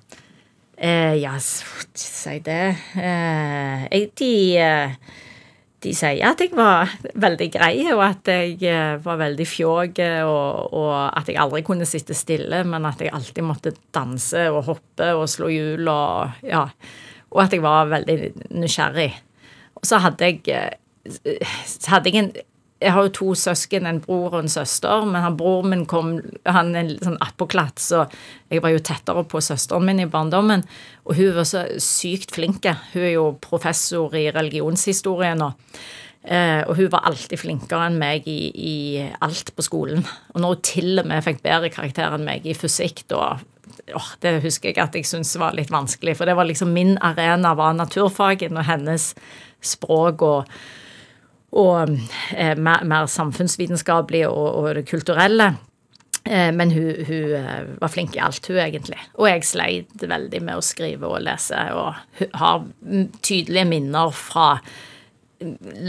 Eh, ja, si det eh, jeg, De eh, de sier at jeg var veldig grei, og at jeg eh, var veldig fjåg, og, og, at jeg aldri kunne sitte stille, men at jeg alltid måtte danse og hoppe og slå hjul og ja. Og at jeg var veldig nysgjerrig. Og så hadde jeg, eh, så hadde jeg en jeg har jo to søsken, en bror og en søster, men han, broren min kom han er sånn attpåklatt, så jeg var jo tettere på søsteren min i barndommen. Og hun var så sykt flink. Hun er jo professor i religionshistorie nå. Eh, og hun var alltid flinkere enn meg i, i, alt på skolen. Og når hun til og med fikk bedre karakter enn meg i fysikk, da oh, Det husker jeg at jeg syntes var litt vanskelig, for det var liksom min arena var naturfagen og hennes språk og og eh, mer, mer, samfunnsvitenskapelig og, og, det kulturelle. Eh, men hun, hun, eh, var flink i alt, hun egentlig. Og jeg sleit veldig med å skrive og lese, og har tydelige minner fra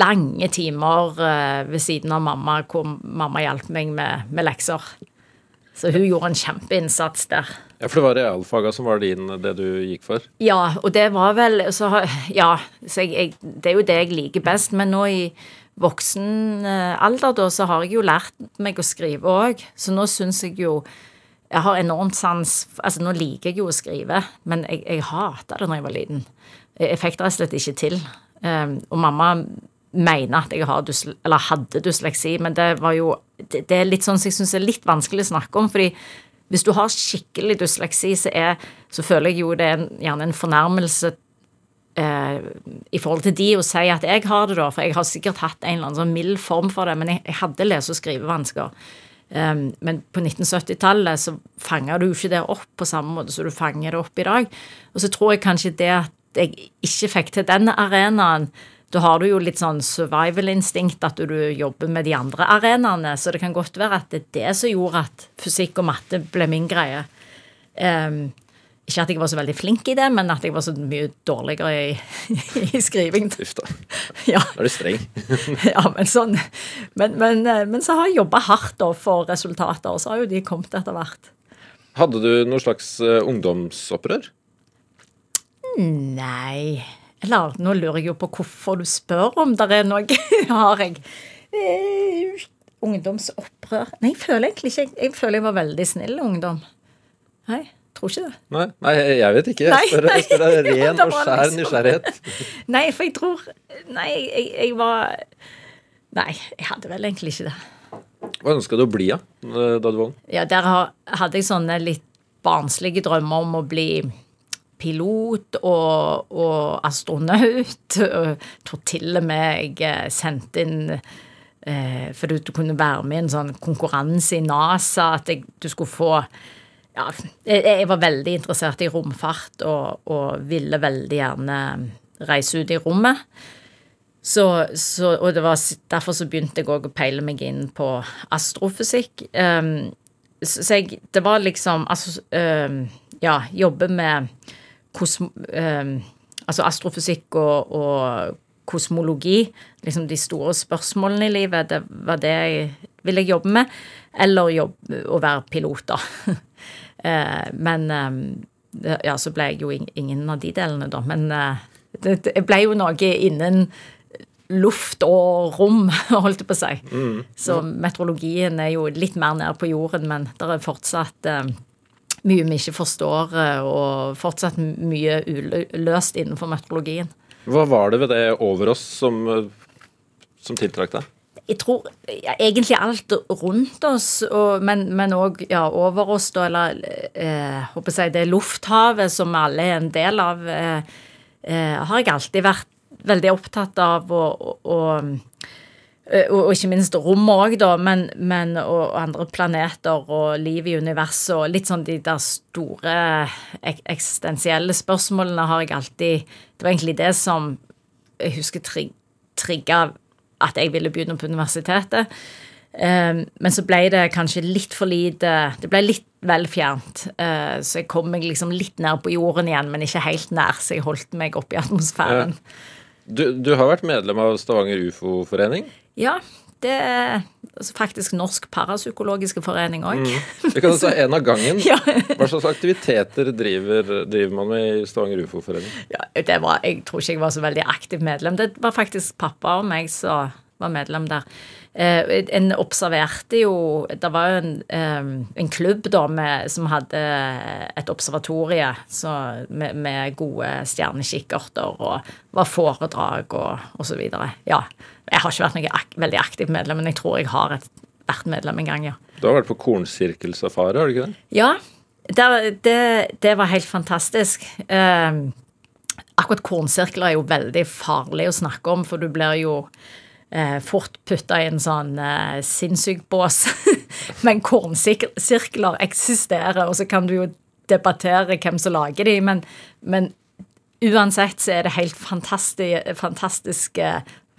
lange timer eh, ved siden av mamma, hvor mamma hjalp meg med, med lekser. Så hun gjorde en kjempeinnsats der. Ja, For det var realfaga som var din, det du gikk for? Ja, og det var vel så, Ja, så jeg, jeg, det er jo det jeg liker best. Men nå i voksen eh, alder, da, så har jeg jo lært meg å skrive òg. Så nå syns jeg jo Jeg har enormt sans Altså, nå liker jeg jo å skrive, men jeg, jeg hata det når jeg var liten. Jeg, jeg fikk det rett og slett ikke til. Um, og mamma mener at jeg har dysle, eller hadde dysleksi, men det var jo det, det er litt sånn som jeg syns er litt vanskelig å snakke om. fordi hvis du har skikkelig dysleksi, så, er, så føler jeg jo det er gjerne en fornærmelse eh, i forhold til de å si at jeg har det, da. For jeg har sikkert hatt en eller annen sånn mild form for det, men jeg, jeg hadde lese- og skrivevansker. Um, men på 1970-tallet så fanga du jo ikke det opp på samme måte som du fanger det opp i dag. Og så tror jeg kanskje det at jeg ikke fikk til den arenaen da har du jo litt sånn survival-instinkt, at du jobber med de andre arenaene. Så det kan godt være at det er det som gjorde at fysikk og matte ble min greie. Um, ikke at jeg var så veldig flink i det, men at jeg var så mye dårligere i, i skriving. Uff da. Ja. Da er du streng. ja, men sånn. Men, men, eh, men så har jeg jobba hardt for resultater, og så har jo de kommet etter hvert. Hadde du noe slags uh, ungdomsopprør? Nei eller nå lurer jeg jo på hvorfor du spør om det er noe. Har jeg eh, ungdomsopprør Nei, jeg føler egentlig ikke Jeg føler jeg var veldig snill ungdom. Nei, tror ikke det. Nei, nei jeg vet ikke. Jeg spør, jeg spør deg ren og skjær nysgjerrighet. Nei, for jeg tror Nei, jeg, jeg var Nei, jeg hadde vel egentlig ikke det. Hva ønska du å bli av da du var ung? Ja, der hadde jeg sånne litt barnslige drømmer om å bli pilot og, og astronaut. Og tror til og med jeg sendte inn eh, For du, kunne være med i en sånn konkurranse i NASA, at jeg, du skulle få ja, jeg, var veldig interessert i romfart og, og ville veldig gjerne reise ut i rommet. Så, så, og var, derfor så begynte jeg òg å peile meg inn på astrofysikk. Um, så jeg, det var liksom Altså, um, ja, jobbe med kosmo, eh, altså astrofysikk og, og, kosmologi, liksom de store spørsmålene i livet, det var det jeg ville jobbe med. Eller jobbe, å være pilot, da. eh, men ja, så ble jeg jo ingen av de delene, da. Men uh, det, det ble jo noe innen luft og rom, holdt jeg på å si. Mm. Så meteorologien er jo litt mer nede på jorden, men det er fortsatt eh, mye vi ikke forstår, eh, og fortsatt mye uløst innenfor meteorologien. Hva var det ved det over oss som, eh, som tiltrakk deg? Jeg tror ja, egentlig alt rundt oss, og, men òg ja, over oss, da, eller eh, håper jeg det lufthavet som alle er en del av, eh, eh, har jeg alltid vært veldig opptatt av å, å, og ikke minst rommet òg, da, men, men, og andre planeter og liv i universet og litt sånn de der store ek eksistensielle spørsmålene har jeg alltid Det var egentlig det som jeg husker tri trigga at jeg ville begynne på universitetet. Um, men så ble det kanskje litt for lite Det ble litt vel fjernt. Uh, så jeg kom meg liksom litt nær på jorden igjen, men ikke helt nær, så jeg holdt meg oppe i atmosfæren. Ja. Du, du, har vært medlem av Stavanger ufo-forening? Ja, det er altså faktisk Norsk parapsykologiske forening òg. Mm. Vi kan ta en av gangen. ja. Hva slags aktiviteter driver, driver, man med i Stavanger ufo-forening? Ja, Jeg tror ikke jeg var så veldig aktiv medlem. Det var faktisk pappa og meg som var medlem der. Eh, en observerte jo Det var jo en, eh, en klubb da med, som hadde et observatorie med, med, gode stjernekikkerter, og var foredrag og, og så videre. Ja. Jeg har ikke vært noe ak veldig aktiv medlem, men jeg tror jeg har et, vært medlem en gang, ja. Du har vært på kornsirkelsafari, har du ikke det? Ja. Det, det, det var helt fantastisk. Eh, akkurat kornsirkler er jo veldig farlig å snakke om, for du blir jo fort putta i en sånn eh, sinnssyk bås. men kornsirkler eksisterer, og så kan du jo debattere hvem som lager de, men, men uansett så er det helt fantastiske, fantastiske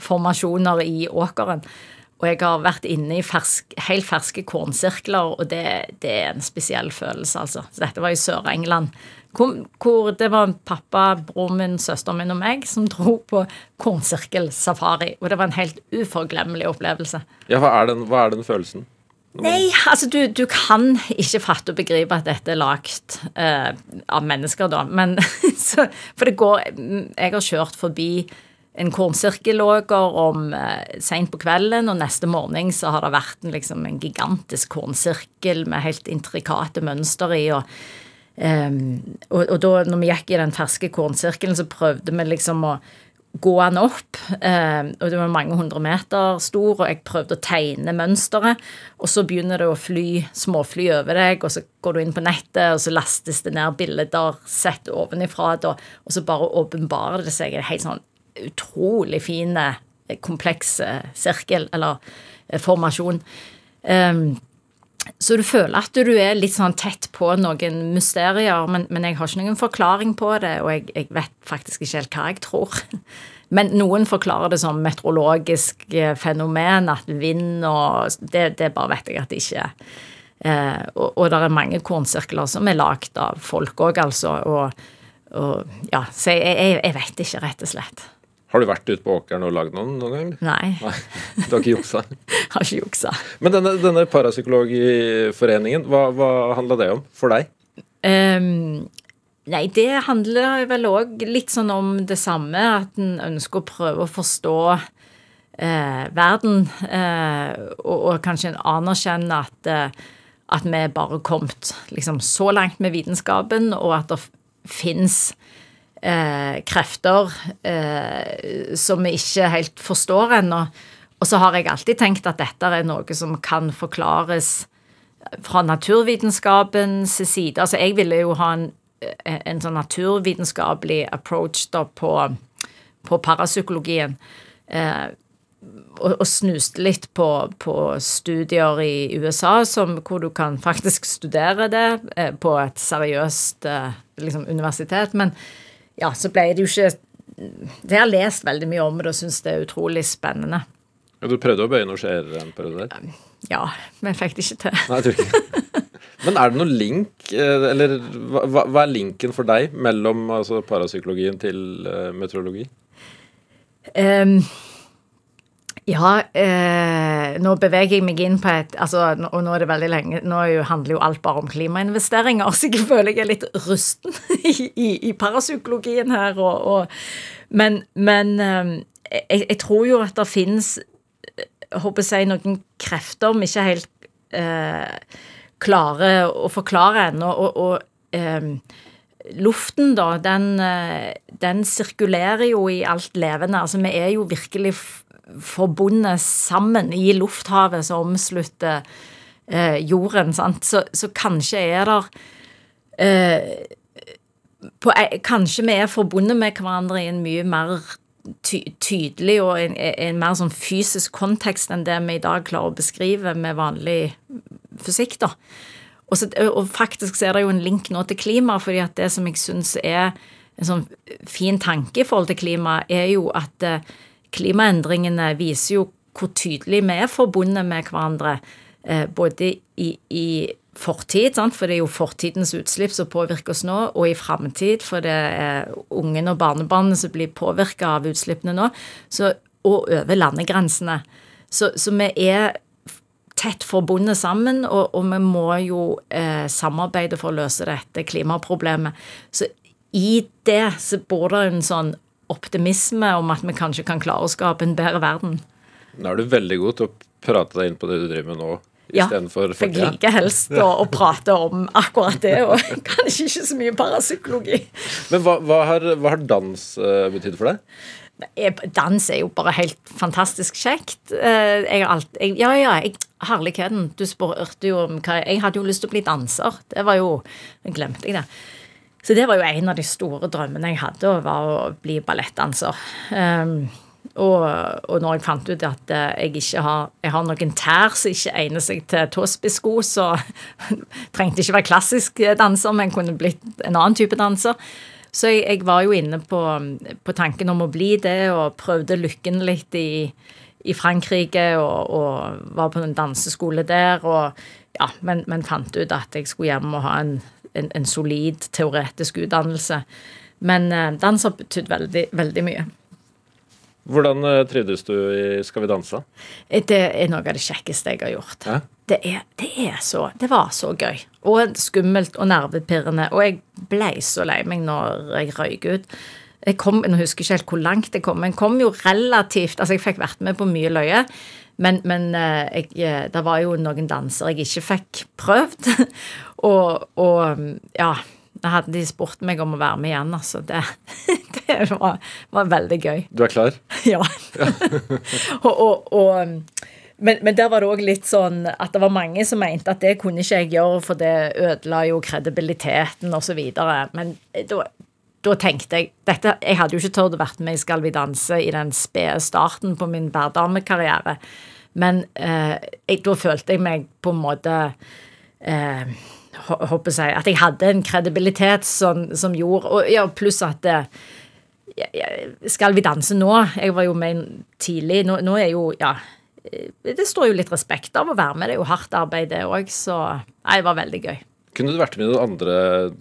formasjoner i åkeren. Og jeg har vært inne i fersk, helt ferske kornsirkler, og det, det, er en spesiell følelse, altså. Så dette var i Sør-England hvor, hvor, det var pappa, broren min, søsteren min og meg som dro på kornsirkelsafari. Og det var en helt uforglemmelig opplevelse. Ja, Hva er den, hva er den følelsen? Nei, altså du, du, kan ikke fatte og begripe at dette er lagd eh, av mennesker, da. Men så, For det går Jeg har kjørt forbi en kornsirkelåger om eh, seint på kvelden, og neste morgen så har det vært en, liksom, en gigantisk kornsirkel med helt intrikate mønster i. og Um, og, og, da når vi gikk i den ferske kornsirkelen, så prøvde vi liksom å gå den opp. Eh, og det var mange hundre meter stor, og jeg prøvde å tegne mønsteret. Og så begynner det å fly småfly over deg, og så går du inn på nettet, og så lastes det ned bilder sett ovenifra, da, og så bare åpenbarer det seg helt sånn utrolig fine, komplekse kompleks sirkel, eller eh, formasjon. Um, så du føler at du er litt sånn tett på noen mysterier, men, men jeg har ikke noen forklaring på det, og jeg, jeg, vet faktisk ikke helt hva jeg tror. Men noen forklarer det som meteorologisk eh, fenomen, at vind og Det, det bare vet jeg at det ikke er. Eh, og, og det er mange kornsirkler som er lagd av folk òg, altså. Og, og, ja, så jeg, jeg, jeg vet ikke, rett og slett. Har du vært ute på åkeren og lagd noen noen gang? Nei. Nei. Du har ikke juksa? har ikke juksa. Men denne, denne parapsykologiforeningen, hva, hva handla det om for deg? Um, nei, det handler vel òg litt sånn om det samme. At en ønsker å prøve å forstå eh, verden. Eh, og, og, kanskje en anerkjenne at, eh, at vi er bare kommet liksom, så langt med vitenskapen, og at det fins eh, krefter eh, som vi ikke helt forstår ennå. Og så har jeg alltid tenkt at dette er noe som kan forklares fra naturvitenskapens side Altså, jeg ville jo ha en, en sånn naturvitenskapelig approach da på, på parapsykologien. Eh, og, og, snuste litt på, på, studier i USA som, hvor du kan faktisk studere det eh, på et seriøst eh, liksom, universitet. Men ja, så ble det jo ikke Jeg har lest veldig mye om det og syns det er utrolig spennende. Ja, du prøvde å bøye noen skjer? en periode der? Ja, men jeg fikk det ikke til. Nei, jeg tror ikke. Men er det noen link, eh, eller hva, hva er linken for deg mellom altså, parapsykologien til uh, meteorologi? Um, ja, eh, nå beveger jeg meg inn på et altså, Og nå er det veldig lenge Nå handler jo alt bare om klimainvesteringer, så jeg føler jeg er litt rusten i, i, i parapsykologien her. Og, og, men, men eh, jeg, jeg, tror jo at det finnes håper jeg, noen krefter vi ikke helt eh, klarer å forklare ennå. Og, og eh, luften, da, den, eh, den, sirkulerer jo i alt levende. Altså, vi er jo virkelig forbundet sammen i lufthavet som omslutter eh, jorden. Så, så, kanskje er det eh, Kanskje vi er forbundet med hverandre i en mye mer ty tydelig og en, en, mer sånn fysisk kontekst enn det vi i dag klarer å beskrive med vanlig fysikk. da. Og, så, og faktisk så er det jo en link nå til klima, fordi at det som jeg syns er en sånn fin tanke i forhold til klima, er jo at eh, klimaendringene viser jo hvor tydelig vi er forbundet med hverandre. Eh, både i, i fortid, sant? for det er jo fortidens utslipp som påvirker oss nå, og i framtid, for det er ungene og barnebarna som blir påvirka av utslippene nå, så, og over landegrensene. Så, så, vi er tett forbundet sammen, og, og vi må jo eh, samarbeide for å løse dette klimaproblemet. Så i det så bor det en sånn optimisme om at vi kanskje kan klare å skape en bedre verden. Nå er du veldig god til å prate deg inn på det du driver med nå ja, for jeg liker helst å, å, prate om akkurat det, og kanskje ikke så mye parapsykologi. Men hva, hva, har, hva har, dans uh, betydd for deg? Dans er jo bare helt fantastisk kjekt. Uh, jeg har alt, jeg, ja, ja, jeg, herligheten. Du spurte jo om hva Jeg hadde jo lyst til å bli danser. Det var jo Glemte jeg det. Så det var jo en av de store drømmene jeg hadde, var å bli ballettdanser. Um, og, og når jeg fant ut at eh, jeg ikke har, jeg har noen tær som ikke egner seg til tåspissko, så trengte ikke være klassisk danser, men kunne blitt en annen type danser. Så jeg, jeg var jo inne på, på, tanken om å bli det, og prøvde lykken litt i, i Frankrike, og, og, var på en danseskole der, og, ja, men, men, fant ut at jeg skulle hjem og ha en, en, en solid teoretisk utdannelse. Men eh, dans har betydd veldig, veldig mye. Hvordan uh, trivdes du i Skal vi danse? Eh, det er noe av det kjekkeste jeg har gjort. Ja? Det, er, det, er, så Det var så gøy. Og skummelt og nervepirrende. Og jeg ble så lei meg når jeg røyk ut. Jeg kom, Nå husker ikke helt hvor langt jeg kom, men jeg kom jo relativt Altså, jeg fikk vært med på mye løye. Men, men eh, jeg, det var jo noen danser jeg ikke fikk prøvd. og, og ja hadde de spurt meg om å være med igjen, altså. Det, det var, var, veldig gøy. Du er klar? Ja. og, og, og, men, men, der var det òg litt sånn at det var mange som mente at det kunne ikke jeg gjøre, for det ødela jo kredibiliteten osv. Men da, da tenkte jeg dette, Jeg hadde jo ikke turt å være med i Skal vi danse i den spede starten på min bærdamekarriere. Men eh, jeg, da følte jeg meg på en måte eh, jeg, At jeg hadde en kredibilitet som, som gjorde og ja, Pluss at det, Skal vi danse nå? Jeg var jo med tidlig. Nå, nå, er jo Ja. Det står jo litt respekt av å være med. Det er jo hardt arbeid, det òg. Så nei, det var veldig gøy. Kunne du vært med i noen andre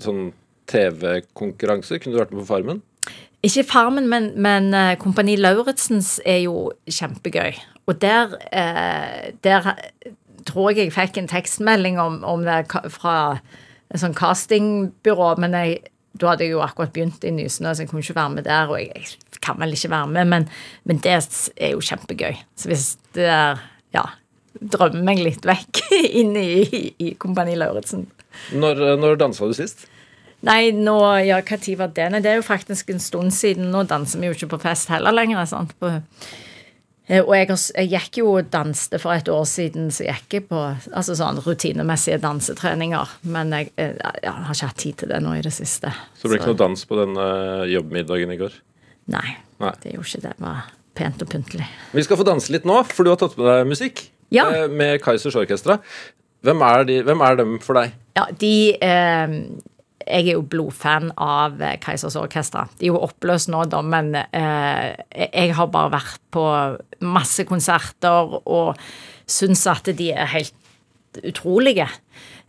sånn TV-konkurranser? Kunne du vært med på Farmen? Ikke Farmen, men, men uh, Kompani Lauritzens er jo kjempegøy. Og der, eh, der tror jeg jeg fikk en tekstmelding om, om det fra et sånn castingbyrå, men jeg, da hadde jeg jo akkurat begynt i Nysnø, så jeg kunne ikke være med der. Og jeg, jeg kan vel ikke være med, men, men, det er jo kjempegøy. Så hvis det er Ja. Drømmer meg litt vekk inn i, i, Kompani Lauritzen. Når, når dansa du sist? Nei, nå, ja, hva tid var det? Nei, det er jo faktisk en stund siden. Nå danser vi jo ikke på fest heller lenger. sant? På Og jeg, jeg gikk jo og danste for et år siden, så jeg gikk på altså sånn rutinemessige dansetreninger. Men jeg, jeg, jeg har ikke hatt tid til det nå i det siste. Så det ble ikke noe dans på den eh, jobbmiddagen i går? Nei, Nei. det gjorde ikke det. Det var pent og pyntelig. Vi skal få danse litt nå, for du har tatt med deg musikk Ja. eh, med Kaizers Orkestra. Hvem er, de, hvem er dem for deg? Ja, de eh, Jeg er jo blodfan av eh, Keisers Orkestra. De er jo oppløst nå, da, men eh, jeg har bare vært på masse konserter og syns at de er helt utrolige.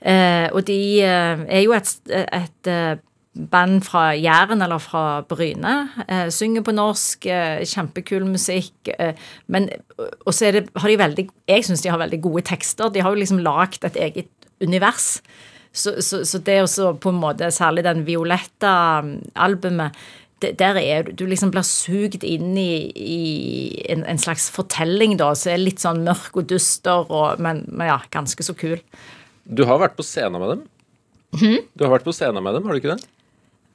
Eh, og de eh, er jo et, et eh, band fra Jæren eller fra Bryne. Eh, synger på norsk, kjempekul musikk. Men Og så har de veldig Jeg syns de har veldig gode tekster. De har jo liksom lagd et eget univers. Så, så, så det også på en måte, særlig den violette albumet der er du liksom blir sugd inn i, i en, en slags fortelling, da, som er litt sånn mørk og duster, og, men, men ja, ganske så kul. Du har vært på scenen med dem? Mhm. Du har vært på scenen med dem, har du ikke det?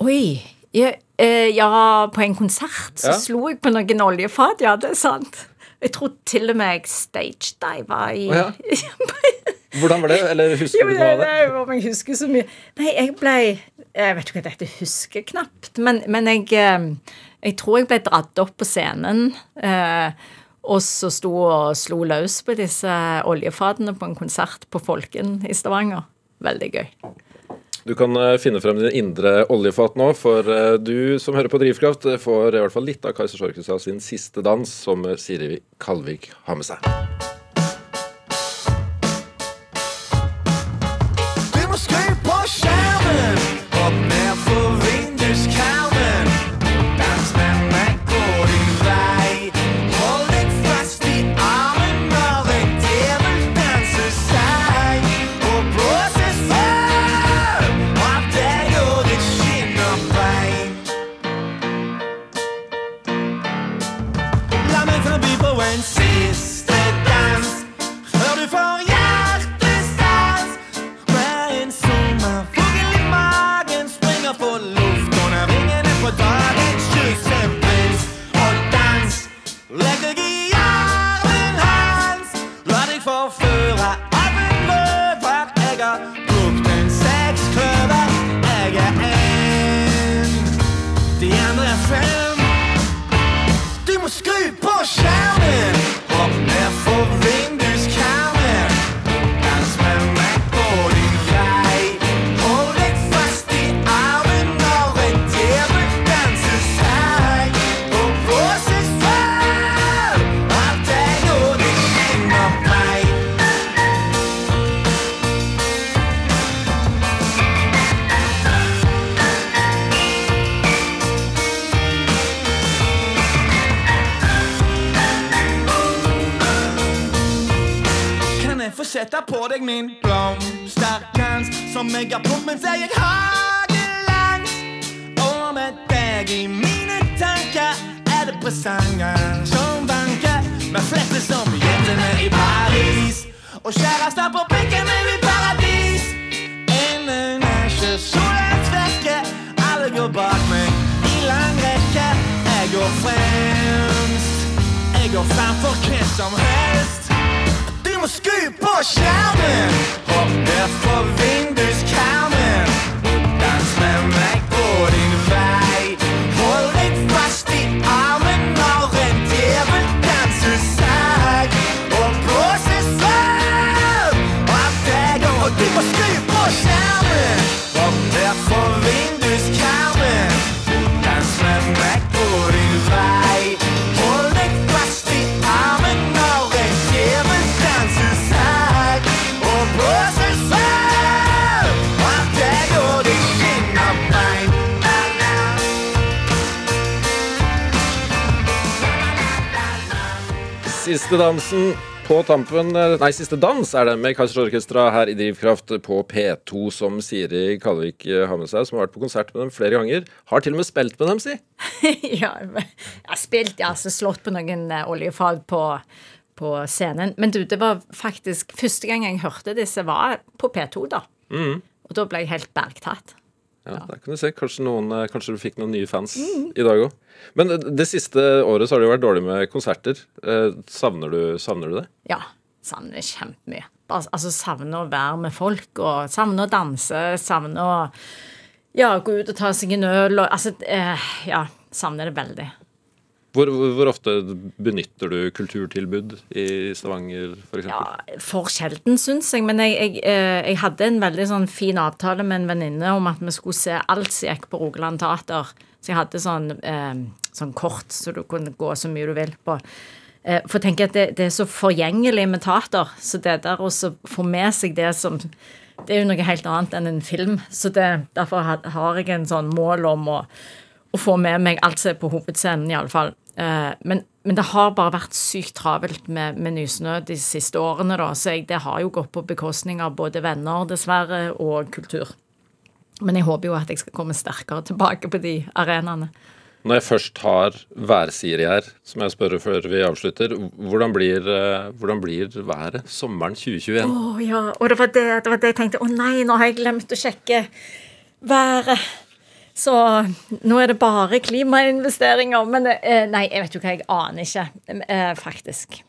Oi. Ja, eh, ja på en konsert så Ja. slo jeg på noen oljefat, ja, det er sant. Jeg tror til og med jeg stagediva i oh, ja. Hvordan var det? Eller husker Jo, du det, noe av det om jeg husker så mye. Nei, jeg ble Jeg vet ikke hva dette husker knapt, men, men jeg, eh, jeg tror jeg ble dratt opp på scenen. Eh, og så sto og slo løs på disse oljefatene på en konsert på Folken i Stavanger. Veldig gøy. Du kan eh, finne frem din indre oljefat nå, for eh, du som hører på Drivkraft, får i hvert fall litt av Kaizers Orkestra sin siste dans, som Siri Kalvik har med seg. På Hopp ned for vinduskarmen Siste dansen på tampen eh, Nei, siste dans er det med Kaizers Orkestra her i Drivkraft på P2, som Siri Kalvik eh, har med seg, som har vært på konsert med dem flere ganger. Har til og med spilt med dem, si. ja, jeg har spilt, ja, så slått på noen oljefag på, på scenen. Men du, det var faktisk Første gang jeg hørte disse, var på P2, da. Og da ble jeg helt bergtatt. Ja, Der kan du se. Kanskje, noen, eh, kanskje du fikk noen nye fans i dag òg. Men det siste året så har det jo vært dårlig med konserter. Eh, savner, du, savner du det? Ja. Savner kjempemye. Altså savner å være med folk, og savner å danse, savner å ja, gå ut og ta seg en øl og Altså, eh, ja. Savner det veldig. Hvor, hvor, ofte benytter du kulturtilbud i Stavanger f.eks.? Ja, for sjelden, syns jeg. Men jeg, jeg, eh, jeg hadde en veldig sånn fin avtale med en venninne om at vi skulle se alt som gikk på Rogaland Teater. Så jeg hadde sånn, eh, sånn kort så du kunne gå så mye du vil på. Eh, for tenk at det, det er så forgjengelig med teater. Så det der å så få med seg det som Det er jo noe helt annet enn en film. Så det, derfor har jeg en sånn mål om å, å få med meg alt som er på hovedscenen, iallfall. Eh, men, men det har bare vært sykt travelt med, med Nysnø de siste årene, da. Så jeg, det har jo gått på bekostning av både venner, dessverre, og kultur. Men jeg håper jo at jeg skal komme sterkere tilbake på de arenaene. Når jeg først har værsier her, som jeg spør før vi avslutter, hvordan blir, eh, hvordan blir været sommeren 2021? Å ja, og det var det, det var det jeg tenkte. Å nei, nå har jeg glemt å sjekke været. Så nå er det bare klimainvesteringer. Men eh, nei, jeg vet jo hva, jeg aner ikke, eh, faktisk.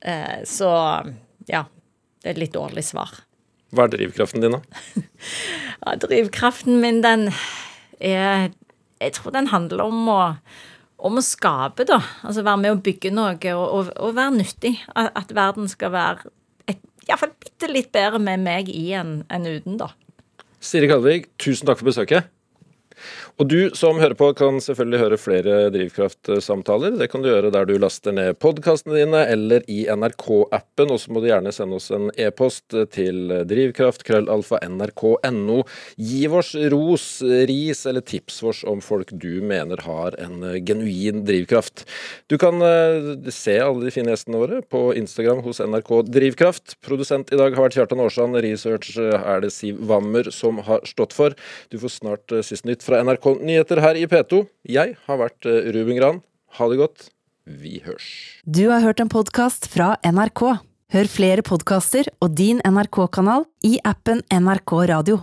Eh, så ja. Det er et litt dårlig svar. Hva er drivkraften din, da? Ja, drivkraften min, den er Jeg tror den handler om å, om å skape, da. Altså være med å bygge noe og, og, og være nyttig. At, at verden skal være et, iallfall bitte litt bedre med meg i enn en uten, da. Siri Kalvik, tusen takk for besøket. Og du som hører på kan selvfølgelig høre flere Drivkraft-samtaler. Det kan du gjøre der du laster ned podkastene dine eller i NRK-appen. Og så må du gjerne sende oss en e-post til drivkraft.krøllalfa.nrk.no. Gi oss ros, ris eller tips vårs om folk du mener har en genuin drivkraft. Du kan eh, se alle de fine gjestene våre på Instagram hos NRK Drivkraft. Produsent i dag har vært Kjartan Aarsand. Research er det Siv Wammer som har stått for. Du får snart eh, sist nytt fra NRK Nyheter her i P2. Jeg har vært eh, Ruben Gran. Ha det godt. Vi hørs. Du har hørt en podkast fra NRK. Hør flere podkaster og din NRK-kanal i appen NRK Radio.